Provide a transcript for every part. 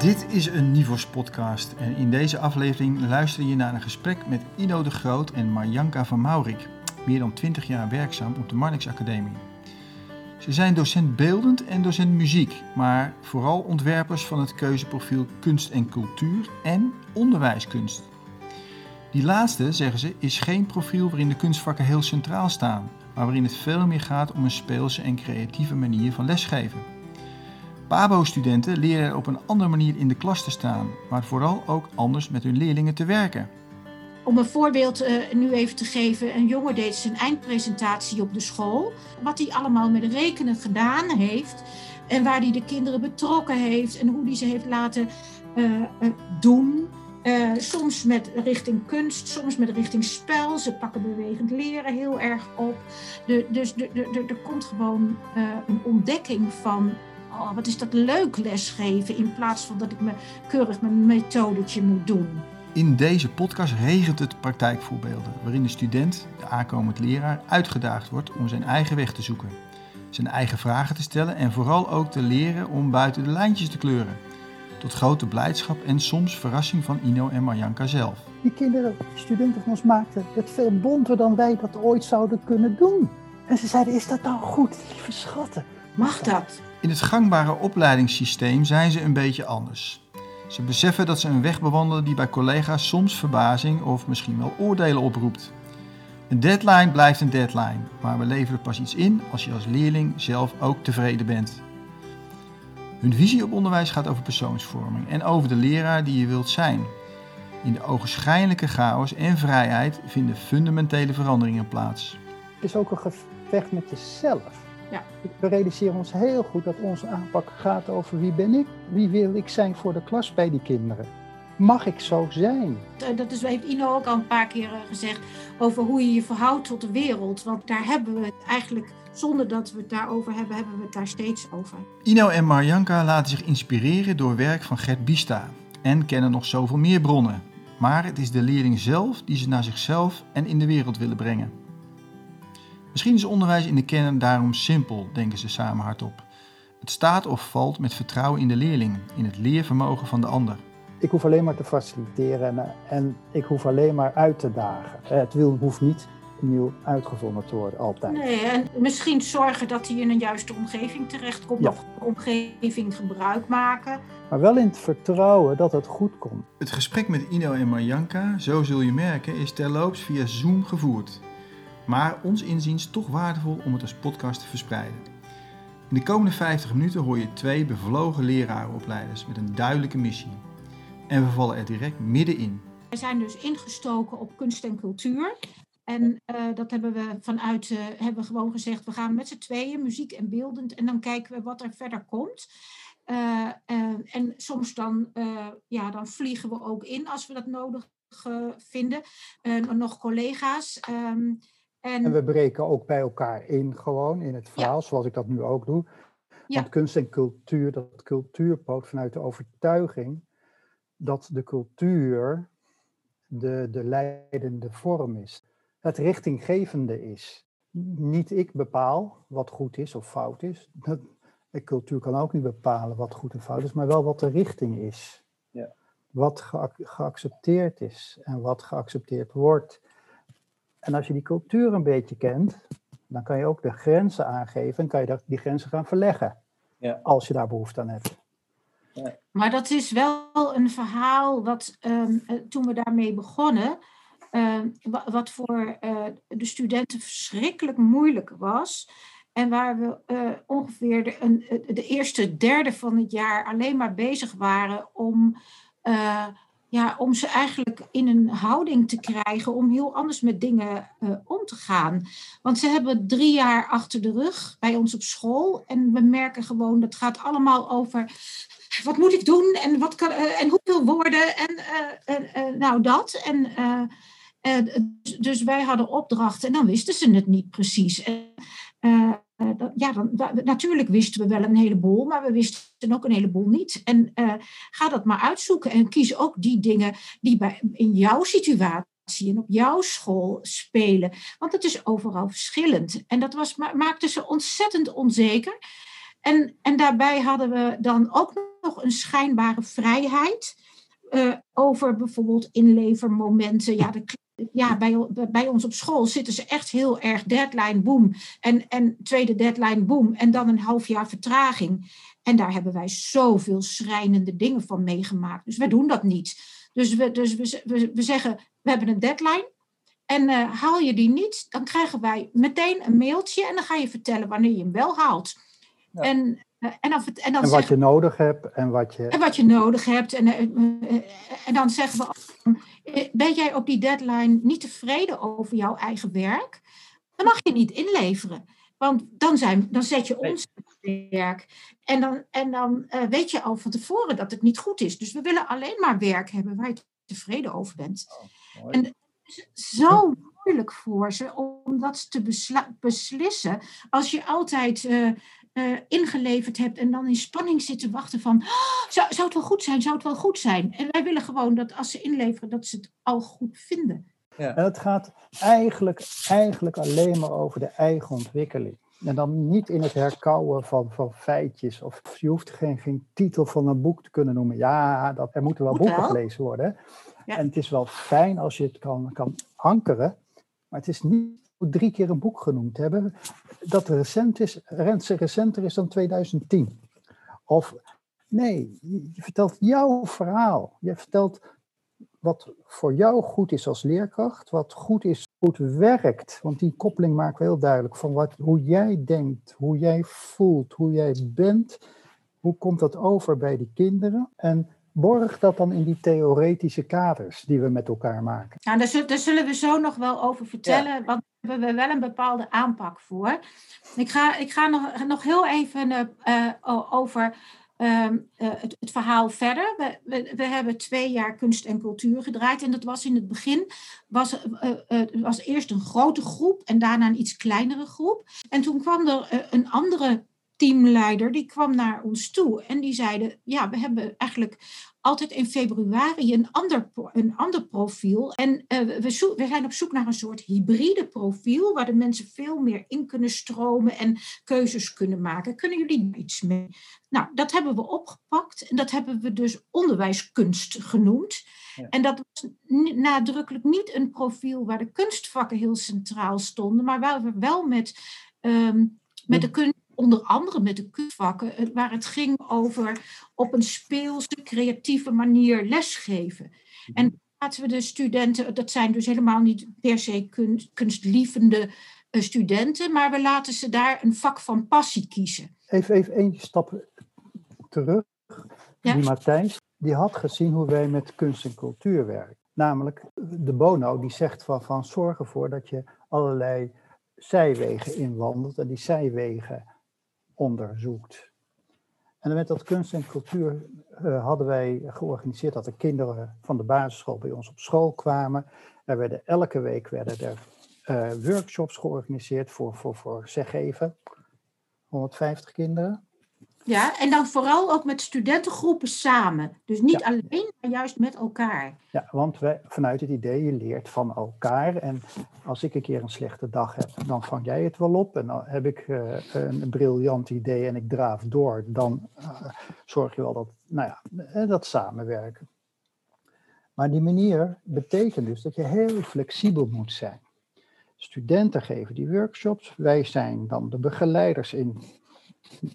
Dit is een Nivos podcast en in deze aflevering luister je naar een gesprek met Ino de Groot en Marjanka van Maurik, meer dan 20 jaar werkzaam op de Marnix Academie. Ze zijn docent beeldend en docent muziek, maar vooral ontwerpers van het keuzeprofiel kunst en cultuur en onderwijskunst. Die laatste, zeggen ze, is geen profiel waarin de kunstvakken heel centraal staan, maar waarin het veel meer gaat om een speelse en creatieve manier van lesgeven. PABO-studenten leren op een andere manier in de klas te staan, maar vooral ook anders met hun leerlingen te werken. Om een voorbeeld uh, nu even te geven, een jongen deed zijn eindpresentatie op de school. Wat hij allemaal met rekenen gedaan heeft en waar hij de kinderen betrokken heeft en hoe hij ze heeft laten uh, uh, doen. soms met richting kunst, soms met richting spel. Ze pakken bewegend leren heel erg op. De, dus er komt gewoon een ontdekking van oh, wat is dat leuk lesgeven, in plaats van dat ik me keurig mijn methodetje moet doen. In deze podcast regent het praktijkvoorbeelden, waarin de student, de aankomend leraar, uitgedaagd wordt om zijn eigen weg te zoeken, zijn eigen vragen te stellen en vooral ook te leren om buiten de lijntjes te kleuren. Tot grote blijdschap en soms verrassing van Ino en Marjanka zelf. Die kinderen, die studenten van ons maakten het veel bonter dan wij dat ooit zouden kunnen doen. En ze zeiden, is dat dan goed, lieve schatten? Mag dat? In het gangbare opleidingssysteem zijn ze een beetje anders. Ze beseffen dat ze een weg bewandelen die bij collega's soms verbazing of misschien wel oordelen oproept. Een deadline blijft een deadline, maar we leveren pas iets in als je als leerling zelf ook tevreden bent. Hun visie op onderwijs gaat over persoonsvorming en over de leraar die je wilt zijn. In de ogenschijnlijke chaos en vrijheid vinden fundamentele veranderingen plaats. Het is ook een gevecht met jezelf. Ja. We realiseren ons heel goed dat onze aanpak gaat over wie ben ik, wie wil ik zijn voor de klas bij die kinderen. Mag ik zo zijn? Eh, dat is, heeft Ino ook al een paar keer eh, gezegd over hoe je je verhoudt tot de wereld. Want daar hebben we het eigenlijk, zonder dat we het daarover hebben, hebben we het daar steeds over. Ino en Marjanka laten zich inspireren door werk van Gert Bista en kennen nog zoveel meer bronnen. Maar het is de leerling zelf die ze naar zichzelf en in de wereld willen brengen. Misschien is onderwijs in de kern daarom simpel, denken ze samen hardop. Het staat of valt met vertrouwen in de leerling, in het leervermogen van de ander. Ik hoef alleen maar te faciliteren en, en ik hoef alleen maar uit te dagen. Het wiel hoeft niet nieuw uitgevonden te worden, altijd. Nee, en misschien zorgen dat hij in een juiste omgeving terechtkomt, ja. of omgeving gebruik maken. Maar wel in het vertrouwen dat het goed komt. Het gesprek met Ino en Marjanka, zo zul je merken, is terloops via Zoom gevoerd maar ons inziens toch waardevol om het als podcast te verspreiden. In de komende 50 minuten hoor je twee bevlogen lerarenopleiders met een duidelijke missie. En we vallen er direct middenin. We zijn dus ingestoken op kunst en cultuur. En uh, dat hebben we vanuit, uh, hebben we gewoon gezegd, we gaan met z'n tweeën, muziek en beeldend, en dan kijken we wat er verder komt. Uh, en soms dan, ja, dan vliegen we ook in als we dat nodig vinden. nog collega's. Um, en, en, we breken ook bij elkaar in, gewoon in het verhaal, zoals ik dat nu ook doe. Want kunst en cultuur, dat cultuurpoot vanuit de overtuiging dat de cultuur de, de leidende vorm is. Het richtinggevende is. Niet ik bepaal wat goed is of fout is. de cultuur kan ook niet bepalen wat goed en fout is, maar wel wat de richting is. Ja. Wat geaccepteerd is en wat geaccepteerd wordt. En als je die cultuur een beetje kent, dan kan je ook de grenzen aangeven en kan je die grenzen gaan verleggen. Ja. Als je daar behoefte aan hebt. Ja. Maar dat is wel een verhaal wat um, toen we daarmee begonnen, uh, wat voor uh, de studenten verschrikkelijk moeilijk was. En waar we uh, ongeveer de, een, de eerste derde van het jaar alleen maar bezig waren om ja, om ze eigenlijk in een houding te krijgen om heel anders met dingen uh, om te gaan. Want ze hebben drie jaar achter de rug bij ons op school. En we merken gewoon, dat gaat allemaal over wat moet ik doen en, wat kan, uh, en hoeveel woorden en uh, nou dat. En, dus wij hadden opdrachten en dan wisten ze het niet precies. En, ja, dan, natuurlijk wisten we wel een heleboel, maar we wisten ook een heleboel niet. En uh, ga dat maar uitzoeken en kies ook die dingen die bij, in jouw situatie en op jouw school spelen. Want het is overal verschillend. En dat was, maakte ze ontzettend onzeker. En, en daarbij hadden we dan ook nog een schijnbare vrijheid. Uh, over bijvoorbeeld inlevermomenten. Ja, de, ja bij, bij ons op school zitten ze echt heel erg deadline boom. En, en tweede deadline boom. En dan een half jaar vertraging. En daar hebben wij zoveel schrijnende dingen van meegemaakt. Dus wij doen dat niet. Dus we, dus we, we, we zeggen, we hebben een deadline. En uh, haal je die niet, dan krijgen wij meteen een mailtje en dan ga je vertellen wanneer je hem wel haalt. Ja. En, en, dan, en, dan en wat je nodig hebt en wat je. En wat je nodig hebt. En, uh, en dan zeggen we: Ben jij op die deadline niet tevreden over jouw eigen werk? Dan mag je niet inleveren. Want dan, zijn, dan zet je ons werk. En dan, en dan weet je al van tevoren dat het niet goed is. Dus we willen alleen maar werk hebben waar je tevreden over bent. Oh, en zo moeilijk voor ze om dat te beslissen. Als je altijd uh, uh, ingeleverd hebt en dan in spanning zit te wachten van... Oh, zou, zou het wel goed zijn? Zou het wel goed zijn? En wij willen gewoon dat als ze inleveren, dat ze het al goed vinden. Ja. En het gaat eigenlijk, eigenlijk alleen maar over de eigen ontwikkeling. En dan niet in het herkauwen van, van feitjes. Of je hoeft geen, geen titel van een boek te kunnen noemen. Ja, dat, er moeten wel Moet boeken wel. gelezen worden. En het is wel fijn als je het kan, kan ankeren. Maar het is niet drie keer een boek genoemd hebben. Dat recent is, recenter is dan 2010. Of nee, je vertelt jouw verhaal. Je vertelt wat voor jou goed is als leerkracht, wat goed is, goed werkt. Want die koppeling maken we heel duidelijk van wat, hoe jij denkt, hoe jij voelt, hoe jij bent. Hoe komt dat over bij die kinderen? En borg dat dan in die theoretische kaders die we met elkaar maken? Nou, daar, zullen we zo nog wel over vertellen, want hebben we wel een bepaalde aanpak voor. Ik ga, ik ga nog, nog heel even uh, over uh, het, het, verhaal verder. We, we, we, hebben twee jaar kunst en cultuur gedraaid en dat was in het begin, was, was eerst een grote groep en daarna een iets kleinere groep. En toen kwam er een andere teamleider, die kwam naar ons toe en die zeiden, ja, we hebben eigenlijk altijd in februari een ander, een ander profiel. En uh, we, we, zijn op zoek naar een soort hybride profiel, waar de mensen veel meer in kunnen stromen en keuzes kunnen maken. Kunnen jullie iets mee? Nou, dat hebben we opgepakt en dat hebben we dus onderwijskunst genoemd. En dat was nadrukkelijk niet een profiel waar de kunstvakken heel centraal stonden, maar waar we wel met, um, met de kunst onder andere met de kunstvakken, eh, waar het ging over op een speelse, creatieve manier lesgeven. En mhm. laten we de studenten, dat zijn dus helemaal niet per se kunst, kunstlievende eh, studenten, maar we laten ze daar een vak van passie kiezen. Even, even één stap terug. Ja? Die Martijns, die had gezien hoe wij met kunst en cultuur werken. Namelijk, de Bono die zegt van, van zorg ervoor dat je allerlei zijwegen inwandelt. En die zijwegen onderzoekt. En met dat kunst en cultuur uh, hadden wij georganiseerd dat de kinderen van de basisschool bij ons op school kwamen. Er werden elke week werden er uh, workshops georganiseerd voor, voor, voor zeg even 150 kinderen. Ja, en dan vooral ook met studentengroepen samen. Dus niet alleen, maar juist met elkaar. Ja, want wij, vanuit het idee, je leert van elkaar. En als ik een keer een slechte dag heb, dan vang jij het wel op. En dan heb ik uh, een briljant idee en ik draaf door. Dan uh, zorg je wel dat, nou ja, eh, dat samenwerken. Maar die manier betekent dus dat je heel flexibel moet zijn. Studenten geven die workshops. Wij zijn dan de begeleiders in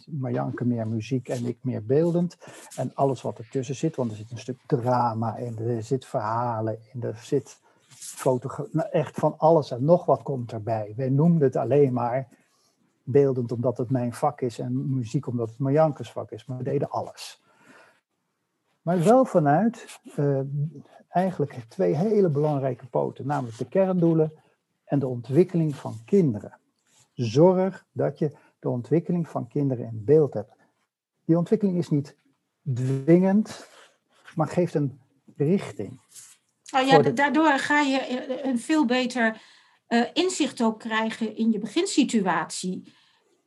Marjanke meer muziek en ik meer beeldend. En alles wat ertussen zit, want er zit een stuk drama in, er zit verhalen in, er zit fotografie, nou echt van alles en nog wat komt erbij. Wij noemden het alleen maar beeldend omdat het mijn vak is en muziek omdat het Marjankes vak is, maar we deden alles. Maar wel vanuit uh, eigenlijk twee hele belangrijke poten, namelijk de kerndoelen en de ontwikkeling van kinderen. Zorg dat je de ontwikkeling van kinderen in beeld hebt. Die ontwikkeling is niet dwingend, maar geeft een richting. Oh ja, daardoor ga je eh, een veel beter uh, inzicht ook krijgen in je beginsituatie.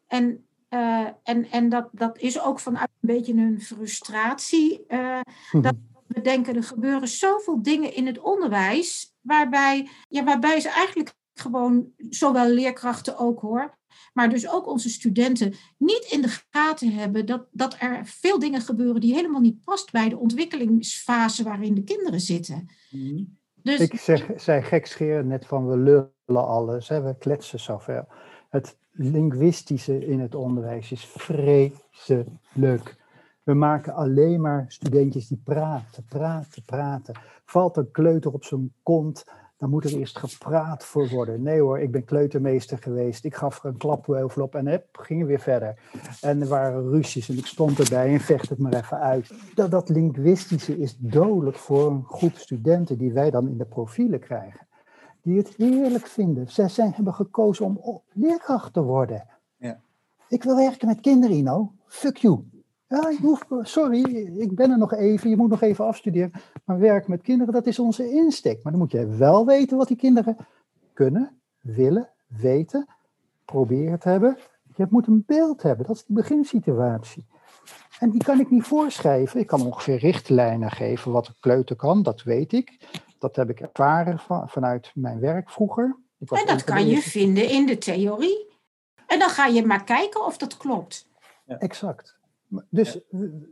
En, uh, en, en dat, dat is ook vanuit een beetje een frustratie. Uh, dat we denken, er gebeuren zoveel dingen in het onderwijs, waarbij, ja, waarbij ze eigenlijk gewoon, zowel leerkrachten ook hoor, maar dus ook onze studenten niet in de gaten hebben dat, dat er veel dingen gebeuren die helemaal niet past bij de ontwikkelingsfase waarin de kinderen zitten. Mhm. Dus, ik zeg, zei gekscherend net van we lullen alles, hè, we kletsen zoveel. Het linguïstische in het onderwijs is vreselijk. We maken alleen maar studentjes die praten, praten, praten. Valt een kleuter op zijn kont, dan moet er eerst gepraat voor worden. Nee hoor, ik ben kleutermeester geweest. Ik gaf er een klapweuvel op en heb, ging weer verder. En er waren ruzies en ik stond erbij en vecht het maar even uit. Dat, dat linguïstische is dodelijk voor een groep studenten die wij dan in de profielen krijgen. Die het heerlijk vinden. Zij zijn, hebben gekozen om leerkracht te worden. Ja. Ik wil werken met kinderen, Ino. Fuck you. Ja, sorry, ik ben er nog even, je moet nog even afstuderen. Maar werk met kinderen, dat is onze insteek. Maar dan moet je wel weten wat die kinderen kunnen, willen, weten, proberen te hebben. Je moet een beeld hebben, dat is de beginsituatie. En die kan ik niet voorschrijven. Ik kan ongeveer richtlijnen geven wat een kleuter kan, dat weet ik. Dat heb ik ervaren van, vanuit mijn werk vroeger. En dat kan je vinden in de theorie. En dan ga je maar kijken of dat klopt. Ja. Exact. Dus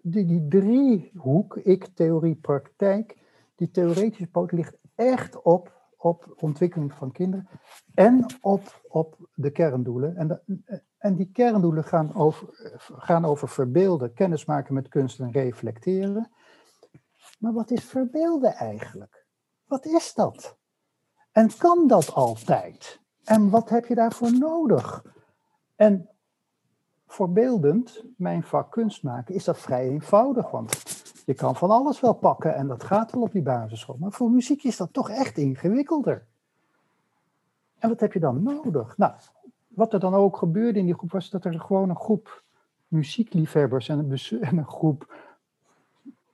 die, die driehoek, ik, theorie, praktijk, die theoretische poot ligt echt op, op ontwikkeling van kinderen en op, op de kerndoelen. En, en die kerndoelen gaan over, gaan over verbeelden, kennismaken met kunst en reflecteren. Maar wat is verbeelden eigenlijk? Wat is dat? En kan dat altijd? En wat heb je daarvoor nodig? En voorbeeldend, mijn vak kunst maken, is dat vrij eenvoudig. Want je kan van alles wel pakken en dat gaat wel op die basisschool. Maar voor muziek is dat toch echt ingewikkelder. En wat heb je dan nodig? Nou, wat er dan ook gebeurde in die groep was dat er gewoon een groep muziekliefhebbers en een, en een groep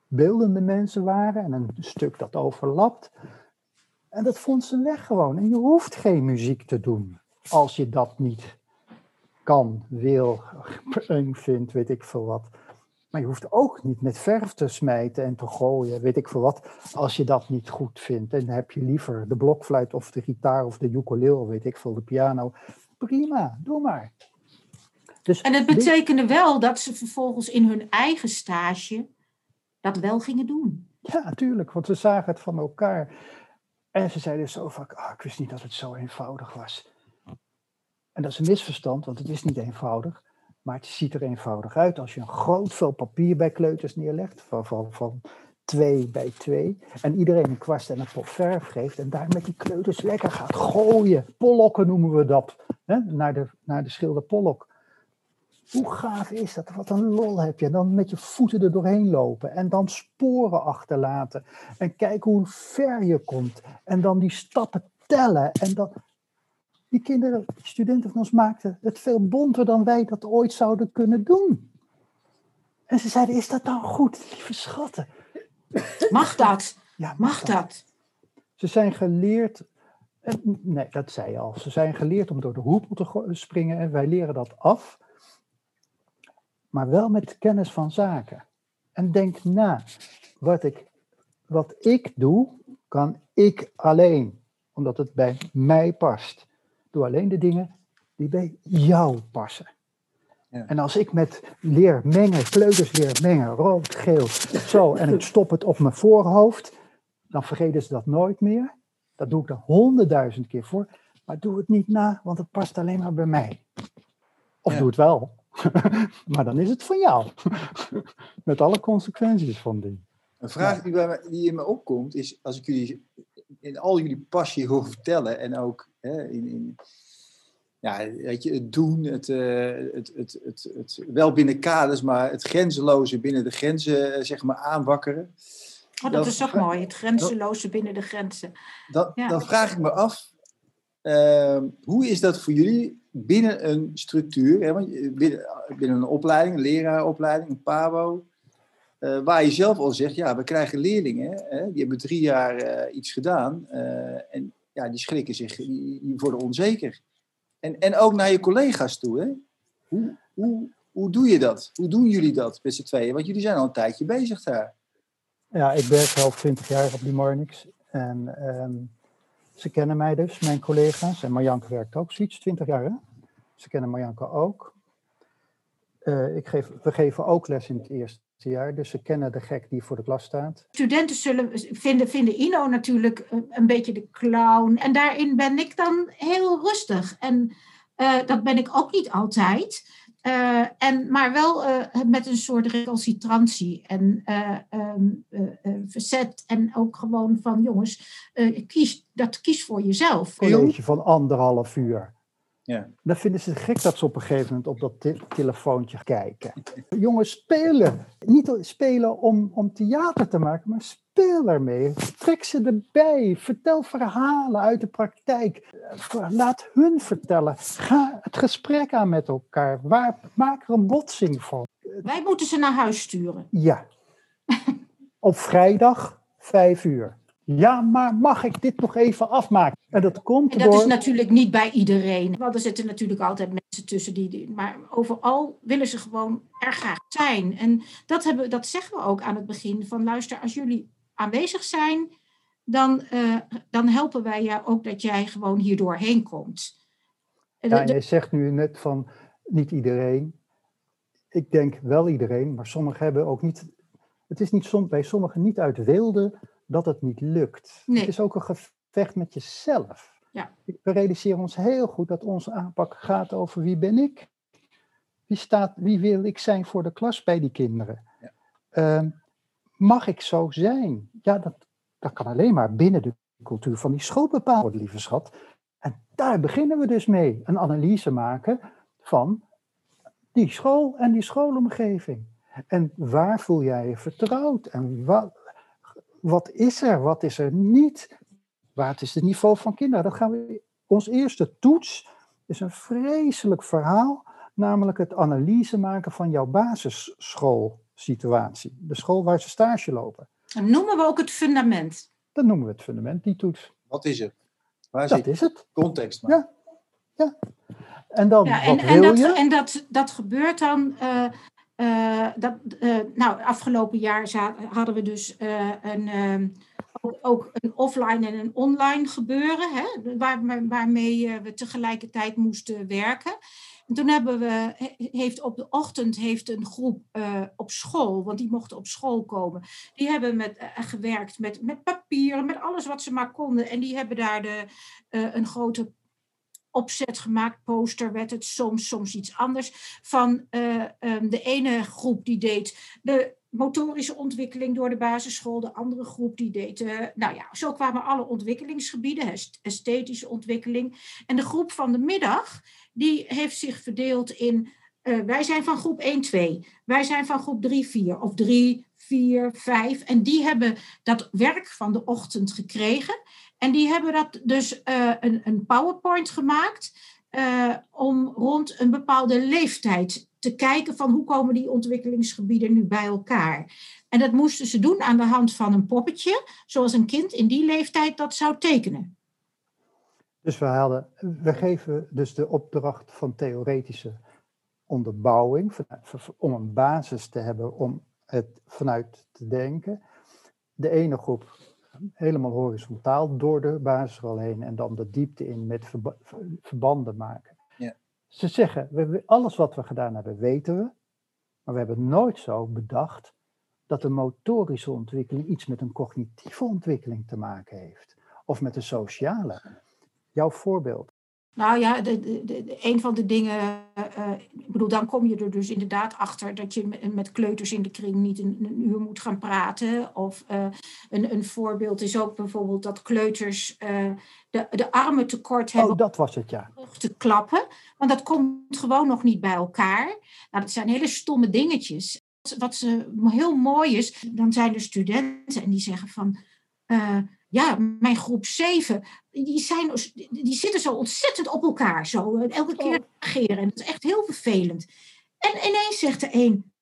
beeldende mensen waren en een stuk dat overlapt. En dat vond ze weg gewoon. En je hoeft geen muziek te doen als je dat niet kan, wil, vindt, weet ik veel wat. Maar je hoeft ook niet met verf te smijten en te gooien, weet ik veel wat, als je dat niet goed vindt. En dan heb je liever de blokfluit of de gitaar of de ukulele, weet ik veel, de piano. Prima, doe maar. Dus en het betekende wel dat ze vervolgens in hun eigen stage dat wel gingen doen. Ja, natuurlijk, want ze zagen het van elkaar. En ze zeiden zo vaak, ah, ik wist niet dat het zo eenvoudig was. En dat is een misverstand, want het is niet eenvoudig. Maar het ziet er eenvoudig uit als je een groot vel papier bij kleuters neerlegt, van, van, van twee bij twee. En iedereen een kwast en een pot verf geeft. En daar met die kleuters lekker gaat gooien. Pollokken noemen we dat. Hè? Naar, de, naar de schilder Pollock. Hoe gaaf is dat? Wat een lol heb je. En dan met je voeten er doorheen lopen. En dan sporen achterlaten. En kijken hoe ver je komt. En dan die stappen tellen. En dan, die kinderen, studenten van ons maakten het veel bonter dan wij dat ooit zouden kunnen doen. En ze zeiden, is dat dan goed, lieve schatten? Mag dat? Ja, mag, dat? Ze zijn geleerd, nee, dat zei je al, ze zijn geleerd om door de hoepel te springen en wij leren dat af. Maar wel met kennis van zaken. En denk na, wat ik, wat ik doe, kan ik alleen, omdat het bij mij past. Doe alleen de dingen die bij jou passen. Ja. En als ik met leer mengen, kleuters leer mengen, rood, geel, zo, en ik stop het op mijn voorhoofd, dan vergeten ze dat nooit meer. Dat doe ik er honderdduizend keer voor. Maar doe het niet na, want het past alleen maar bij mij. Of doe het wel. maar dan is het van jou. Met alle consequenties van die. Een vraag die, bij me, die in me opkomt is, als ik jullie in al jullie passie hoor vertellen en ook hè, in, in, ja, weet je, het doen, het, uh, het, het, het, het, wel binnen kaders, maar het grenzeloze binnen de grenzen uh, zeg maar aanwakkeren. Oh, dat is ook mooi, het grenzeloze binnen de grenzen. Dan, dan vraag ik me af, uh, hoe is dat voor jullie binnen een structuur, hè, binnen, binnen een opleiding, een leraaropleiding, een PABO, uh, waar je zelf al zegt, ja, we krijgen leerlingen, hè, die hebben drie jaar uh, iets gedaan uh, en ja, die schrikken zich, die, die, worden onzeker. En, en ook naar je collega's toe. Hè? Hoe, hoe, hoe doe je dat? Hoe doen jullie dat met z'n tweeën? Want jullie zijn al een tijdje bezig daar. Ja, ik werk al twintig jaar op die Marnix en um, ze kennen mij dus, mijn collega's. En Marjanke werkt ook zoiets, twintig jaar hè? Ze kennen Marjanke ook. Ik geef, we geven ook les in het eerste jaar, dus ze kennen de gek die voor de klas staat. Studenten zullen vinden, vinden Ino natuurlijk een beetje de clown. En daarin ben ik dan heel rustig. En uh, dat ben ik ook niet altijd. Uh, en, maar wel uh, met een soort recalcitrantie en um, verzet. En ook gewoon van jongens, kies, dat kies voor jezelf. Een college van anderhalf uur. Ja. Dan vinden ze het gek dat ze op een gegeven moment op dat te telefoontje kijken. Jongens, spelen. Niet spelen om, om theater te maken, maar speel ermee. Trek ze erbij. Vertel verhalen uit de praktijk. Laat hun vertellen. Ga het gesprek aan met elkaar. Waar, maak er een botsing van. Wij moeten ze naar huis sturen. Ja. op vrijdag, vijf uur. Ja, maar mag ik dit nog even afmaken? En dat komt en dat is natuurlijk niet bij iedereen. Want er zitten natuurlijk altijd mensen tussen die... Maar overal willen ze gewoon er graag zijn. En dat, hebben, dat zeggen we ook aan het begin. Van luister, als jullie aanwezig zijn... dan, uh, dan helpen wij jou ook dat jij gewoon hier doorheen komt. Ja, en je zegt nu net van niet iedereen. Ik denk wel iedereen, maar sommigen hebben ook niet... Het is niet bij sommigen niet uit wilde dat het niet lukt. Nee. Het is ook een gevecht met jezelf. Ja. We realiseren ons heel goed dat onze aanpak gaat over wie ben ik? Wie, staat, wie wil ik zijn voor de klas bij die kinderen? Ja. Ehm, mag ik zo zijn? Ja, dat, dat kan alleen maar binnen de cultuur van die school bepaald worden, lieve schat. En daar beginnen we dus mee. Een analyse maken van die school en die schoolomgeving. En waar voel jij je vertrouwd? En wat, wat is er, wat is er niet? Wat is het niveau van kinderen? Dat gaan we, ons eerste toets is een vreselijk verhaal, namelijk het analyse maken van jouw basisschoolsituatie. De school waar ze stage lopen. Dat noemen we ook het fundament. Dat noemen we het fundament, die toets. Wat is het? Waar dat is het. Context. Maar. Ja, ja. En dan, ja, en, wat en, dat, en dat, dat gebeurt dan uh, uh, dat, uh, nou, afgelopen jaar hadden we dus uh, een, ehm, ook, ook, een offline en een online gebeuren, hè, waar, waarmee we tegelijkertijd moesten werken. En toen hebben we, heeft op de ochtend heeft een groep op school, want die mochten op school komen, die hebben met, gewerkt met, met papieren, met alles wat ze maar konden. En die hebben daar de, een grote opzet gemaakt, poster werd het soms, soms iets anders. Van uh, um, de ene groep die deed de motorische ontwikkeling door de basisschool, de andere groep die deed, uh, nou ja, zo kwamen alle ontwikkelingsgebieden, esthetische ontwikkeling. En de groep van de middag, die heeft zich verdeeld in, uh, wij zijn van groep 1, 2, wij zijn van groep 3, 4 of 3, 4, 5. En die hebben dat werk van de ochtend gekregen. En die hebben dat dus uh, een, een PowerPoint gemaakt uh, om rond een bepaalde leeftijd te kijken van hoe komen die ontwikkelingsgebieden nu bij elkaar. En dat moesten ze doen aan de hand van een poppetje, zoals een kind in die leeftijd dat zou tekenen. Dus we, hadden, we geven dus de opdracht van theoretische onderbouwing, om een basis te hebben om het vanuit te denken. De ene groep helemaal horizontaal door de basisschool heen en dan de diepte in met verbanden maken. Ja. Ze zeggen, we, alles wat we gedaan hebben weten we, maar we hebben nooit zo bedacht dat de motorische ontwikkeling iets met een cognitieve ontwikkeling te maken heeft. Of met een sociale. Jouw voorbeeld. Nou ja, de, de, een van de dingen, uh, ik bedoel, dan kom je er dus inderdaad achter dat je met, met kleuters in de kring niet een, een uur moet gaan praten. Of uh, een, een voorbeeld is ook bijvoorbeeld dat kleuters uh, de, de armen tekort hebben. Oh, dat was het, ja. Te klappen, want dat komt gewoon nog niet bij elkaar. Nou, dat zijn hele stomme dingetjes. Wat ze, heel mooi is, dan zijn er studenten en die zeggen van ja, mijn groep 7, die, zijn, die zitten zo ontzettend op elkaar. Zo, elke keer oh. reageren. En dat is echt heel vervelend. En ineens zegt de een,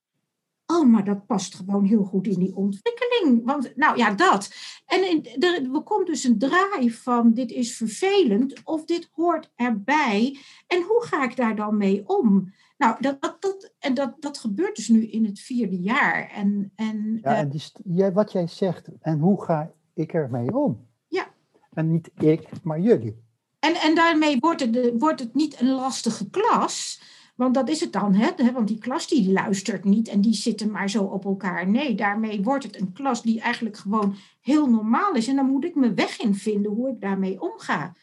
oh, maar dat past gewoon heel goed in die ontwikkeling. Want, nou ja, dat. En in, er, komt dus een draai van, dit is vervelend of dit hoort erbij. En hoe ga ik daar dan mee om? Nou, dat, dat, dat, en dat, dat gebeurt dus nu in het vierde jaar. En, en, ja, en die, wat jij zegt, en hoe ga ik ermee om? Ja. En niet ik, maar jullie. En, en daarmee wordt het, wordt het niet een lastige klas. Want dat is het dan, hè? want die klas die luistert niet en die zitten maar zo op elkaar. Nee, daarmee wordt het een klas die eigenlijk gewoon heel normaal is. En dan moet ik me weg in vinden hoe ik daarmee omga.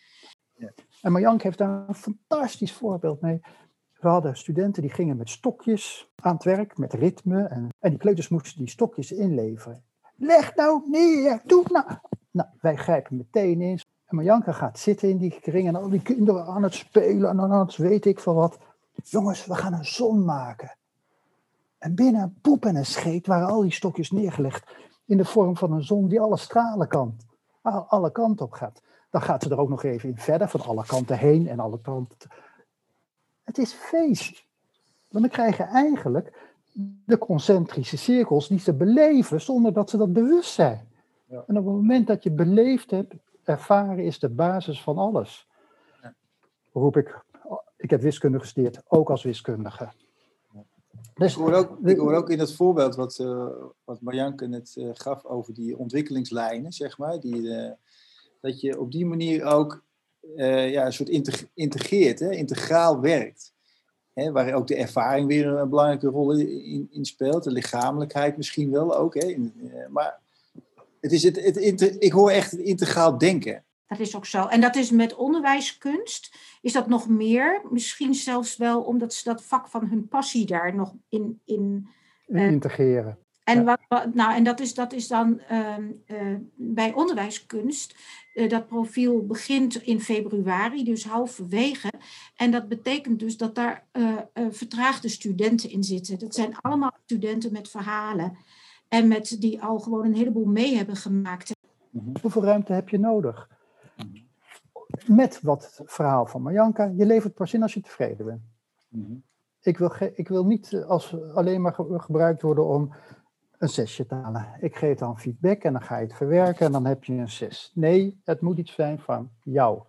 Ja. En Marjank heeft daar een fantastisch voorbeeld mee. We hadden studenten die gingen met stokjes aan het werk, met ritme. En, en die kleuters moesten die stokjes inleveren. Leg nou neer, doe nou. Nou, wij grijpen meteen in. En Marjanka gaat zitten in die kring en al die kinderen aan het spelen en aan het weet ik van wat. Jongens, we gaan een zon maken. En binnen een poep en een scheet waren al die stokjes neergelegd in de vorm van een zon die alle stralen kan, alle kanten op gaat. Dan gaat ze er ook nog even in verder, van alle kanten heen en alle kanten. Het is feest. Want dan krijg je eigenlijk de concentrische cirkels die ze beleven zonder dat ze dat bewust zijn. Ja. En op het moment dat je beleefd hebt, ervaren is de basis van alles. Ja. Roep ik ik heb wiskunde gestudeerd, ook als wiskundige. Dus, ik, hoor ook, ik hoor ook in dat voorbeeld wat, uh, wat Marjanke net uh, gaf over die ontwikkelingslijnen, zeg maar, die, uh, dat je op die manier ook ja, een soort integreert, hè, integraal werkt. Hè, waar ook de ervaring weer een belangrijke rol in, in speelt, de lichamelijkheid misschien wel ook. Hè, in, maar het is het, het, ik hoor echt het integraal denken. Dat is ook zo. En dat is met onderwijskunst, is dat nog meer. Misschien zelfs wel omdat ze dat vak van hun passie daar nog in... in uh, integreren. En, wat, nou, en dat, is, dat is dan uh, uh, bij onderwijskunst. Eh, dat profiel begint in februari, dus halverwege. En dat betekent dus dat daar vertraagde studenten in zitten. Dat zijn allemaal studenten met verhalen. En met die al gewoon een heleboel mee hebben gemaakt. Hoeveel ruimte heb je nodig? met wat verhaal van Marjanka. Je levert pas in als je tevreden bent. Mhm. ik, wil ik wil niet eh, als alleen maar gebruikt worden om een zesje te halen. Ik geef dan feedback en dan ga je het verwerken en dan heb je een zes. Nee, het moet iets zijn van jou.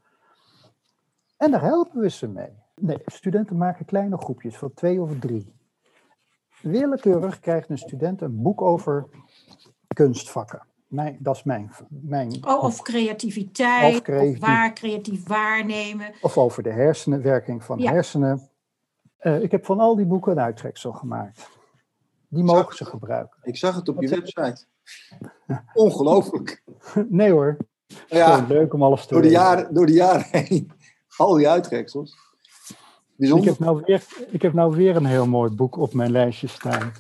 En daar helpen we ze mee. Nee, studenten maken kleine groepjes van twee of drie. Willekeurig krijgt een student een boek over kunstvakken. Mijn, dat is mijn. mijn oh, of creativiteit, of, creatief, of, waar creatief waarnemen. Of over de hersenen, werking van hersenen. Uh, ik heb van al die boeken een uittreksel gemaakt. Die mogen ze gebruiken. Ik zag het op je website. Ongelooflijk. nee hoor. Ja, leuk om alles te door de, jaren, door de jaren heen. Al die uittreksels. Bijzonder. Ik heb, nou weer, ik heb nou weer een heel mooi boek op mijn lijstje staan.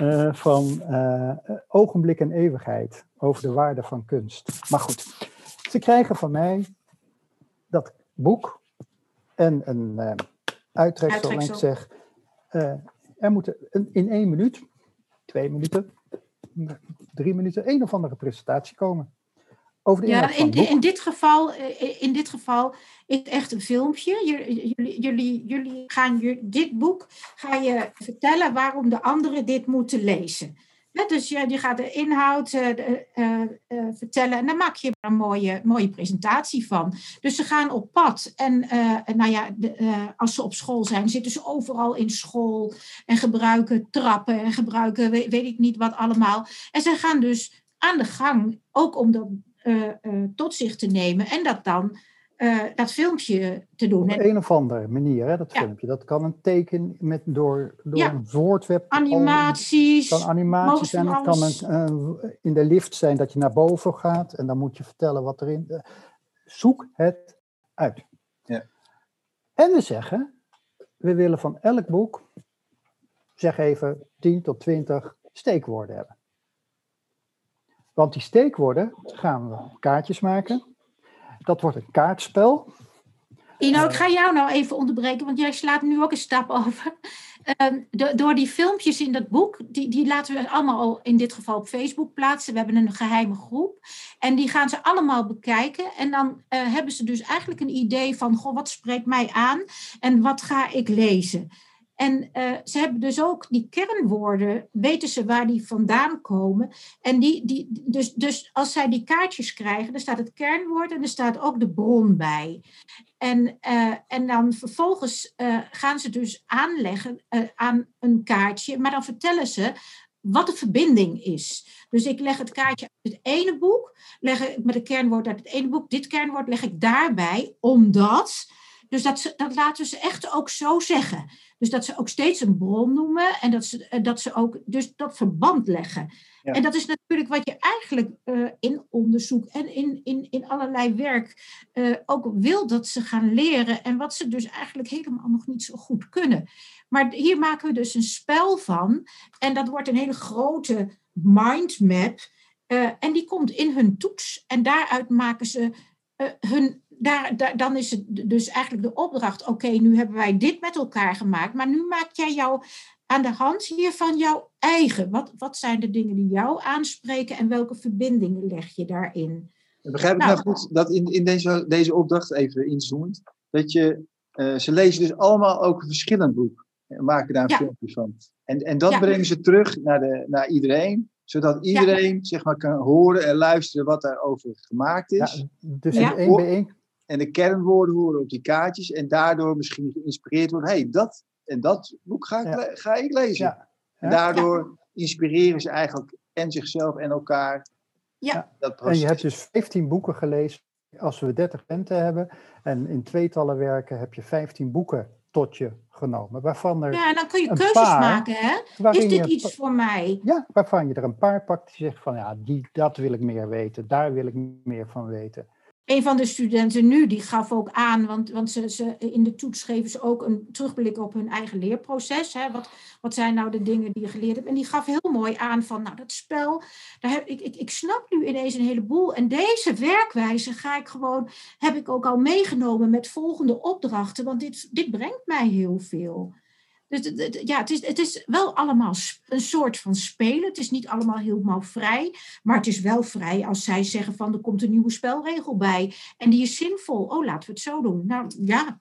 Uh, van uh, Ogenblik en Eeuwigheid over de waarde van kunst. Maar goed, ze krijgen van mij dat boek en een uh, uittreksel. En ik zeg, er moet in één minuut, twee minuten, drie minuten, een of andere presentatie komen. Over de ja, in, in, dit geval, in dit geval is het echt een filmpje. Jullie, jullie, jullie gaan dit boek ga je vertellen waarom de anderen dit moeten lezen. Dus je, je gaat de inhoud uh, uh, uh, vertellen en dan maak je een mooie, mooie presentatie van. Dus ze gaan op pad. En nou ja, de, als ze op school zijn, zitten ze overal in school en gebruiken trappen en gebruiken weet, weet ik niet wat allemaal. En ze gaan dus aan de gang, ook om dat tot zich te nemen en dat dan uh, dat filmpje te doen. Op een of andere manier, hè, dat filmpje. Dat kan een teken met, door, door een woordweb. Animaties. kan animaties zijn. Het kan een, in de lift zijn dat je naar boven gaat en dan moet je vertellen wat erin. Uh, zoek het uit. Ja. En we zeggen, we willen van elk boek, zeg even 10 tot 20 steekwoorden hebben. Want die steekwoorden gaan we kaartjes maken dat wordt een kaartspel. Ino, ik ga jou nou even onderbreken, want jij slaat nu ook een stap over. Ehm, door die filmpjes in dat boek, die, die laten we allemaal al in dit geval op Facebook plaatsen. We hebben een geheime groep. En die gaan ze allemaal bekijken. En dan uh, hebben ze dus eigenlijk een idee van, goh, wat spreekt mij aan en wat ga ik lezen? En uh, ze hebben dus ook die kernwoorden, weten ze waar die vandaan komen. En die, die, dus, dus als zij die kaartjes krijgen, dan staat het kernwoord en er staat ook de bron bij. En, uh, en dan vervolgens uh, gaan ze dus aanleggen aan een kaartje, maar dan vertellen ze wat de verbinding is. Dus ik leg het kaartje uit het ene boek, leg ik met een kernwoord uit het ene boek, dit kernwoord leg ik daarbij, omdat. Dus dat, ze, dat laten ze echt ook zo zeggen. Dus dat ze ook steeds een bron noemen en dat ze, eh, dat ze ook dus dat verband leggen. En dat is natuurlijk wat je eigenlijk uh, in onderzoek en in, in, in allerlei werk uh, ook wil dat ze gaan leren. En wat ze dus eigenlijk helemaal nog niet zo goed kunnen. Maar hier maken we dus een spel van. En dat wordt een hele grote mindmap. Uh, en die komt in hun toets. En daaruit maken ze hun. Daar, daar, dan is het dus eigenlijk de opdracht: oké, nu hebben wij dit met elkaar gemaakt. Maar nu maak jij jouw aan de hand hiervan jouw eigen. Wat, wat zijn de dingen die jou aanspreken en welke verbindingen leg je daarin? Begrijp ik nou, nou goed dat in, in deze, deze opdracht, even inzoomend, dat je, uh, ze lezen dus allemaal ook een verschillend boek en maken daar een ja. filmpje van. En, en dat brengen ze terug naar, de, naar iedereen, zodat iedereen zeg maar, kan horen en luisteren wat daarover gemaakt is. dus in één bij één. En de kernwoorden horen op die kaartjes en daardoor misschien geïnspireerd worden. hey, dat, en dat boek ga ik, ga ik lezen. En daardoor inspireren ze eigenlijk en zichzelf en elkaar. Ja. Dat en je hebt dus 15 boeken gelezen. Als we 30 penten hebben en in tweetallen werken, heb je 15 boeken tot je genomen. Waarvan er ja, en dan kun je keuzes paar, maken. Hè? Is dit iets voor mij? Ja, waarvan je er een paar pakt die zegt van ja, die, dat wil ik meer weten. Daar wil ik meer van weten een van de studenten nu, die gaf ook aan, want, want ze, ze, in de toets geven ze ook een terugblik op hun eigen leerproces. Hè. Wat, wat zijn nou de dingen die je geleerd hebt? En die gaf heel mooi aan van, nou dat spel, daar heb, ik, ik, ik snap nu ineens een heleboel. En deze werkwijze ga ik gewoon, heb ik ook al meegenomen met volgende opdrachten, want dit, dit brengt mij heel veel. Dus ja, het is, het is wel allemaal een soort van spelen. Het is niet allemaal helemaal vrij. Maar het is wel vrij als zij zeggen van er komt een nieuwe spelregel bij. En die is zinvol. Oh, laten we het zo doen. Nou ja.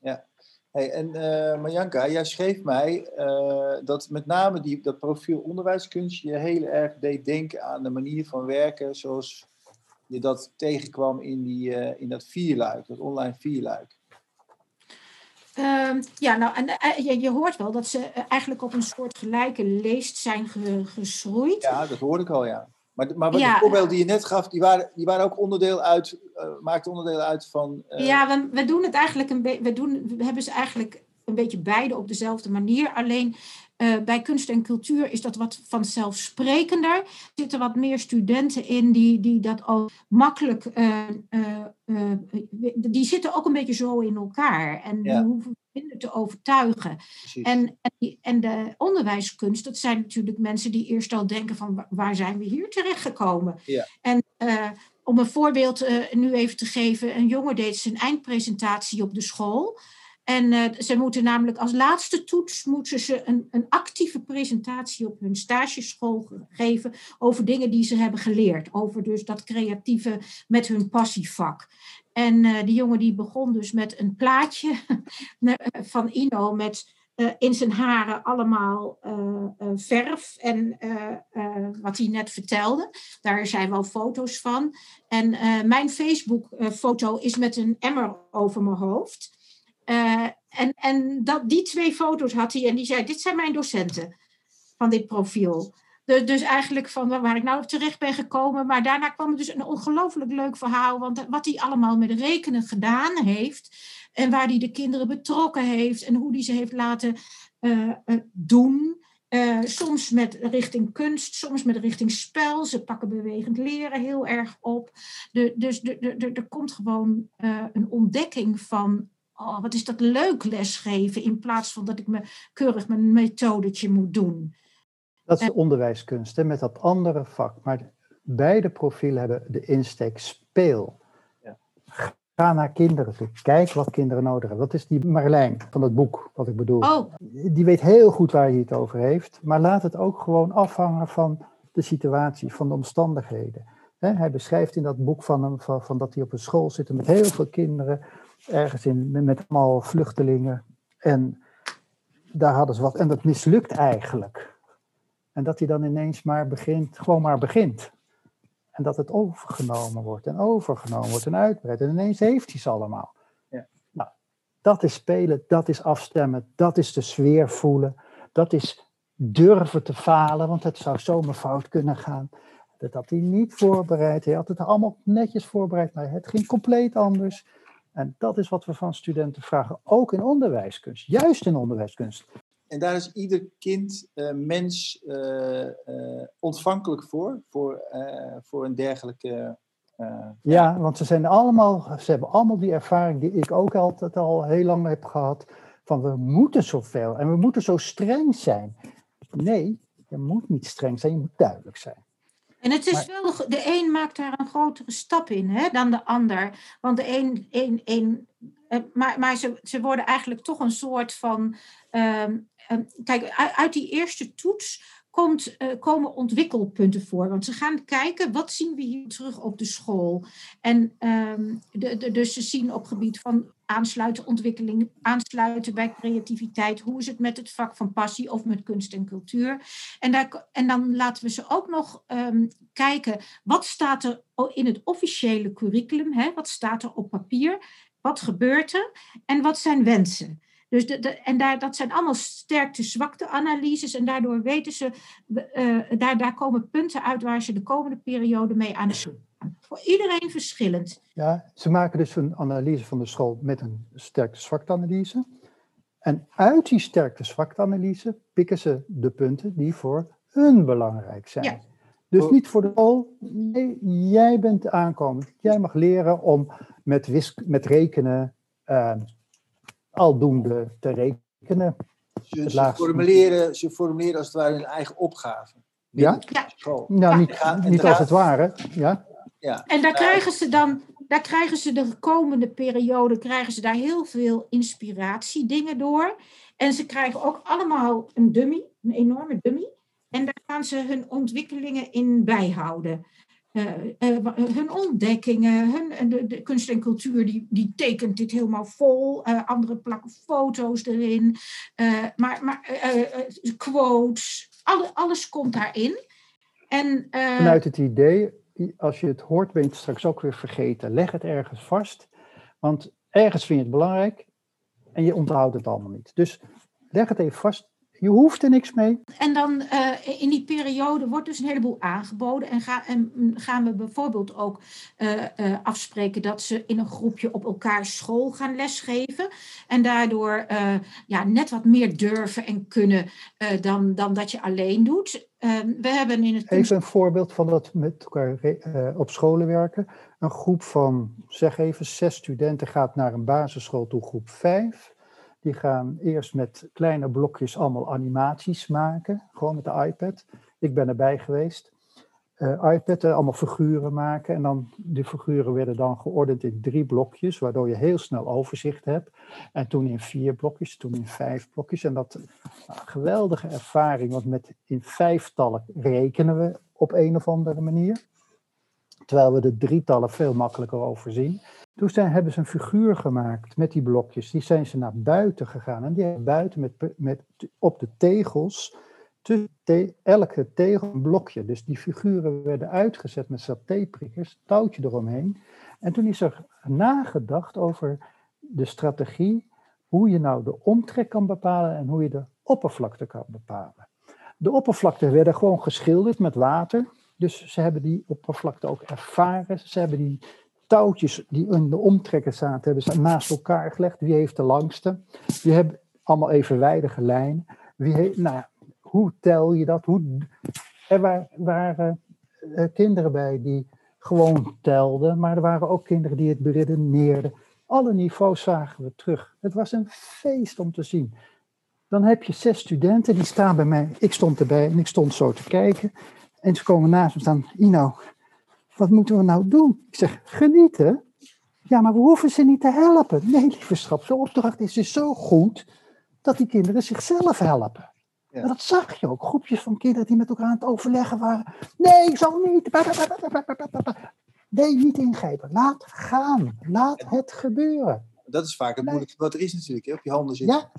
Ja. Hey, en uh, Marjanka, jij schreef mij uh, dat met name die, dat profiel onderwijskunst je heel erg deed denken aan de manier van werken zoals je dat tegenkwam in, die, uh, in dat vierluik, dat online vierluik. Uh, ja, nou, en, uh, je, je, hoort wel dat ze uh, eigenlijk op een soort gelijke leest zijn ge, geschroeid. Ja, dat hoorde ik al, ja. Maar, maar ja. de voorbeelden die je net gaf, die waren, die waren ook onderdeel uit, uh, maakten onderdeel uit van... Ja, we, we doen het eigenlijk een beetje, we, doen, we hebben ze eigenlijk een beetje beide op dezelfde manier. Alleen uh, bij kunst en cultuur is dat wat vanzelfsprekender. Er zitten wat meer studenten in die, die dat ook makkelijk. Uh, uh, die zitten ook een beetje zo in elkaar. En ja. die hoeven minder te overtuigen. En, en, die, en, de onderwijskunst, dat zijn natuurlijk mensen die eerst al denken: van waar zijn we hier terechtgekomen? Ja. En om een voorbeeld nu even te geven: een jongen deed zijn eindpresentatie op de school. En uh, ze moeten namelijk als laatste toets moeten ze een, een actieve presentatie op hun stageschool geven over dingen die ze hebben geleerd. Over dus dat creatieve met hun passievak. En uh, die jongen die begon dus met een plaatje van Ino met uh, in zijn haren allemaal verf en wat hij net vertelde. Daar zijn wel foto's van. En mijn Facebook foto is met een emmer over mijn hoofd. Uh, en en dat, die twee foto's had hij en die zei: Dit zijn mijn docenten van dit profiel. De, dus eigenlijk van waar ik nou terecht ben gekomen. Maar daarna kwam er dus een ongelooflijk leuk verhaal. Want wat hij allemaal met rekenen gedaan heeft. En waar hij de kinderen betrokken heeft. En hoe hij ze heeft laten uh, doen. Soms met richting kunst, soms met richting spel. Ze pakken bewegend leren heel erg op. De, dus er komt gewoon een ontdekking van oh, wat is dat leuk lesgeven, in plaats van dat ik me keurig mijn methodetje moet doen. Dat is onderwijskunst, hè, met dat andere vak. Maar beide profielen hebben de insteek speel. Ja. Ga naar kinderen toe. Kijk wat kinderen nodig hebben. Dat is die Marlijn van het boek, wat ik bedoel. Oh. Die weet heel goed waar hij het over heeft. Maar laat het ook gewoon afhangen van de situatie, van de omstandigheden. hij beschrijft in dat boek van, hem, van, van dat hij op een school zit met heel veel kinderen ergens in, met allemaal vluchtelingen. En daar hadden ze wat. En dat mislukt eigenlijk. En dat hij dan ineens maar begint, gewoon maar begint. En dat het overgenomen wordt en overgenomen wordt en uitbreidt. En ineens heeft hij ze allemaal. Ja. Nou, dat is spelen, dat is afstemmen, dat is de sfeer voelen. Dat is durven te falen, want het zou zomaar fout kunnen gaan. Dat had hij niet voorbereid. Hij had het allemaal netjes voorbereid, maar het ging compleet anders. En dat is wat we van studenten vragen, ook in onderwijskunst, juist in onderwijskunst. En daar is ieder kind, uh, mens uh, uh, ontvankelijk voor, voor, voor een dergelijke. ja, want ze, zijn allemaal, ze hebben allemaal die ervaring die ik ook altijd al heel lang heb gehad. Van we moeten zoveel en we moeten zo streng zijn. Nee, je moet niet streng zijn, je moet duidelijk zijn. En het is wel, de een maakt daar een grotere stap in hè, dan de ander. Want de een, een, een maar, maar ze, ze worden eigenlijk toch een soort van ehm, Ehm, kijk, uit die eerste toets komt, uh, komen ontwikkelpunten voor. Want ze gaan kijken, wat zien we hier terug op de school? En um, de, de, dus ze zien op gebied van aansluiten, ontwikkeling, aansluiten bij creativiteit. Hoe is het met het vak van passie of met kunst en cultuur? En, daar, en dan laten we ze ook nog um, kijken, wat staat er in het officiële curriculum? Hè? Wat staat er op papier? Wat gebeurt er? En wat zijn wensen? Dus en daar, dat zijn allemaal sterkte-zwakte-analyses. En daardoor weten ze, uh, daar, daar komen punten uit waar ze de komende periode mee aan de slag. Voor iedereen verschillend. Ja, ze maken dus een analyse van de school met een sterkte-zwakte-analyse. En uit die sterkte-zwakte-analyse pikken ze de punten die voor hun belangrijk zijn. Ja. Dus niet voor de school. Nee, jij bent aankomend. Jij mag leren om met, wisk, met rekenen uh, aldoende te rekenen. Ze, ze, formuleren, ze formuleren als het ware hun eigen opgave. Ja? ja. Nou, niet, niet als het ware. Ja. Ja. En daar krijgen ze dan, daar krijgen ze de komende periode, krijgen ze daar heel veel inspiratiedingen door. En ze krijgen ook allemaal een dummy, een enorme dummy. En daar gaan ze hun ontwikkelingen in bijhouden. Uh, hun ontdekkingen, hun, de, de, kunst en cultuur, die, die tekent dit helemaal vol. Uh, anderen plakken foto's erin. maar maar quotes, alle, alles komt daarin. En, Vanuit het idee, als je het hoort, ben je het straks ook weer vergeten. Leg het ergens vast, want ergens vind je het belangrijk en je onthoudt het allemaal niet. Dus leg het even vast je hoeft er niks mee. En dan uh, in die periode wordt dus een heleboel aangeboden. En, ga, en gaan we bijvoorbeeld ook uh, uh, afspreken dat ze in een groepje op elkaar school gaan lesgeven. En daardoor ja, net wat meer durven en kunnen dan, dan dat je alleen doet. Ehm, we hebben in het Even een voorbeeld van dat met elkaar op scholen werken. Een groep van, zeg even, zes studenten gaat naar een basisschool toe, groep vijf. Die gaan eerst met kleine blokjes allemaal animaties maken, gewoon met de iPad. Ik ben erbij geweest. Uh, iPad, uh, allemaal figuren maken. En dan, die figuren werden dan geordend in drie blokjes, waardoor je heel snel overzicht hebt. En toen in vier blokjes, toen in vijf blokjes. En dat nou, geweldige ervaring, want met in vijftallen rekenen we op een of andere manier. Terwijl we de drietallen veel makkelijker overzien. Toen zijn, hebben ze een figuur gemaakt met die blokjes. Die zijn ze naar buiten gegaan. En die hebben buiten met, met, op de tegels, te, elke tegel een blokje. Dus die figuren werden uitgezet met satéprikkers, touwtje eromheen. En toen is er nagedacht over de strategie, hoe je nou de omtrek kan bepalen en hoe je de oppervlakte kan bepalen. De oppervlakte werden gewoon geschilderd met water. Dus ze hebben die oppervlakte ook ervaren. Ze hebben die touwtjes die in de omtrekken zaten, hebben ze naast elkaar gelegd. Wie heeft de langste? Die hebben allemaal evenwijdige lijnen. Wie nou, hoe tel je dat? Hoe, er waren uh, kinderen bij die gewoon telden, maar er waren ook kinderen die het beredeneerden. Alle niveaus zagen we terug. Het was een feest om te zien. Dan heb je zes studenten, die staan bij mij. Ik stond erbij en ik stond zo te kijken. En ze komen naast me staan. Ino, wat moeten we nou doen? Ik zeg, genieten. Ja, maar we hoeven ze niet te helpen. Nee, lieve schat, zo'n opdracht is dus zo goed dat die kinderen zichzelf helpen. Ja. En dat zag je ook. Groepjes van kinderen die met elkaar aan het overleggen waren. Nee, ik zal niet. Nee, niet ingrijpen. Laat gaan. Laat het gebeuren. Dat is vaak het moeilijkste wat er is natuurlijk. Hè? Op je handen zitten. Ja.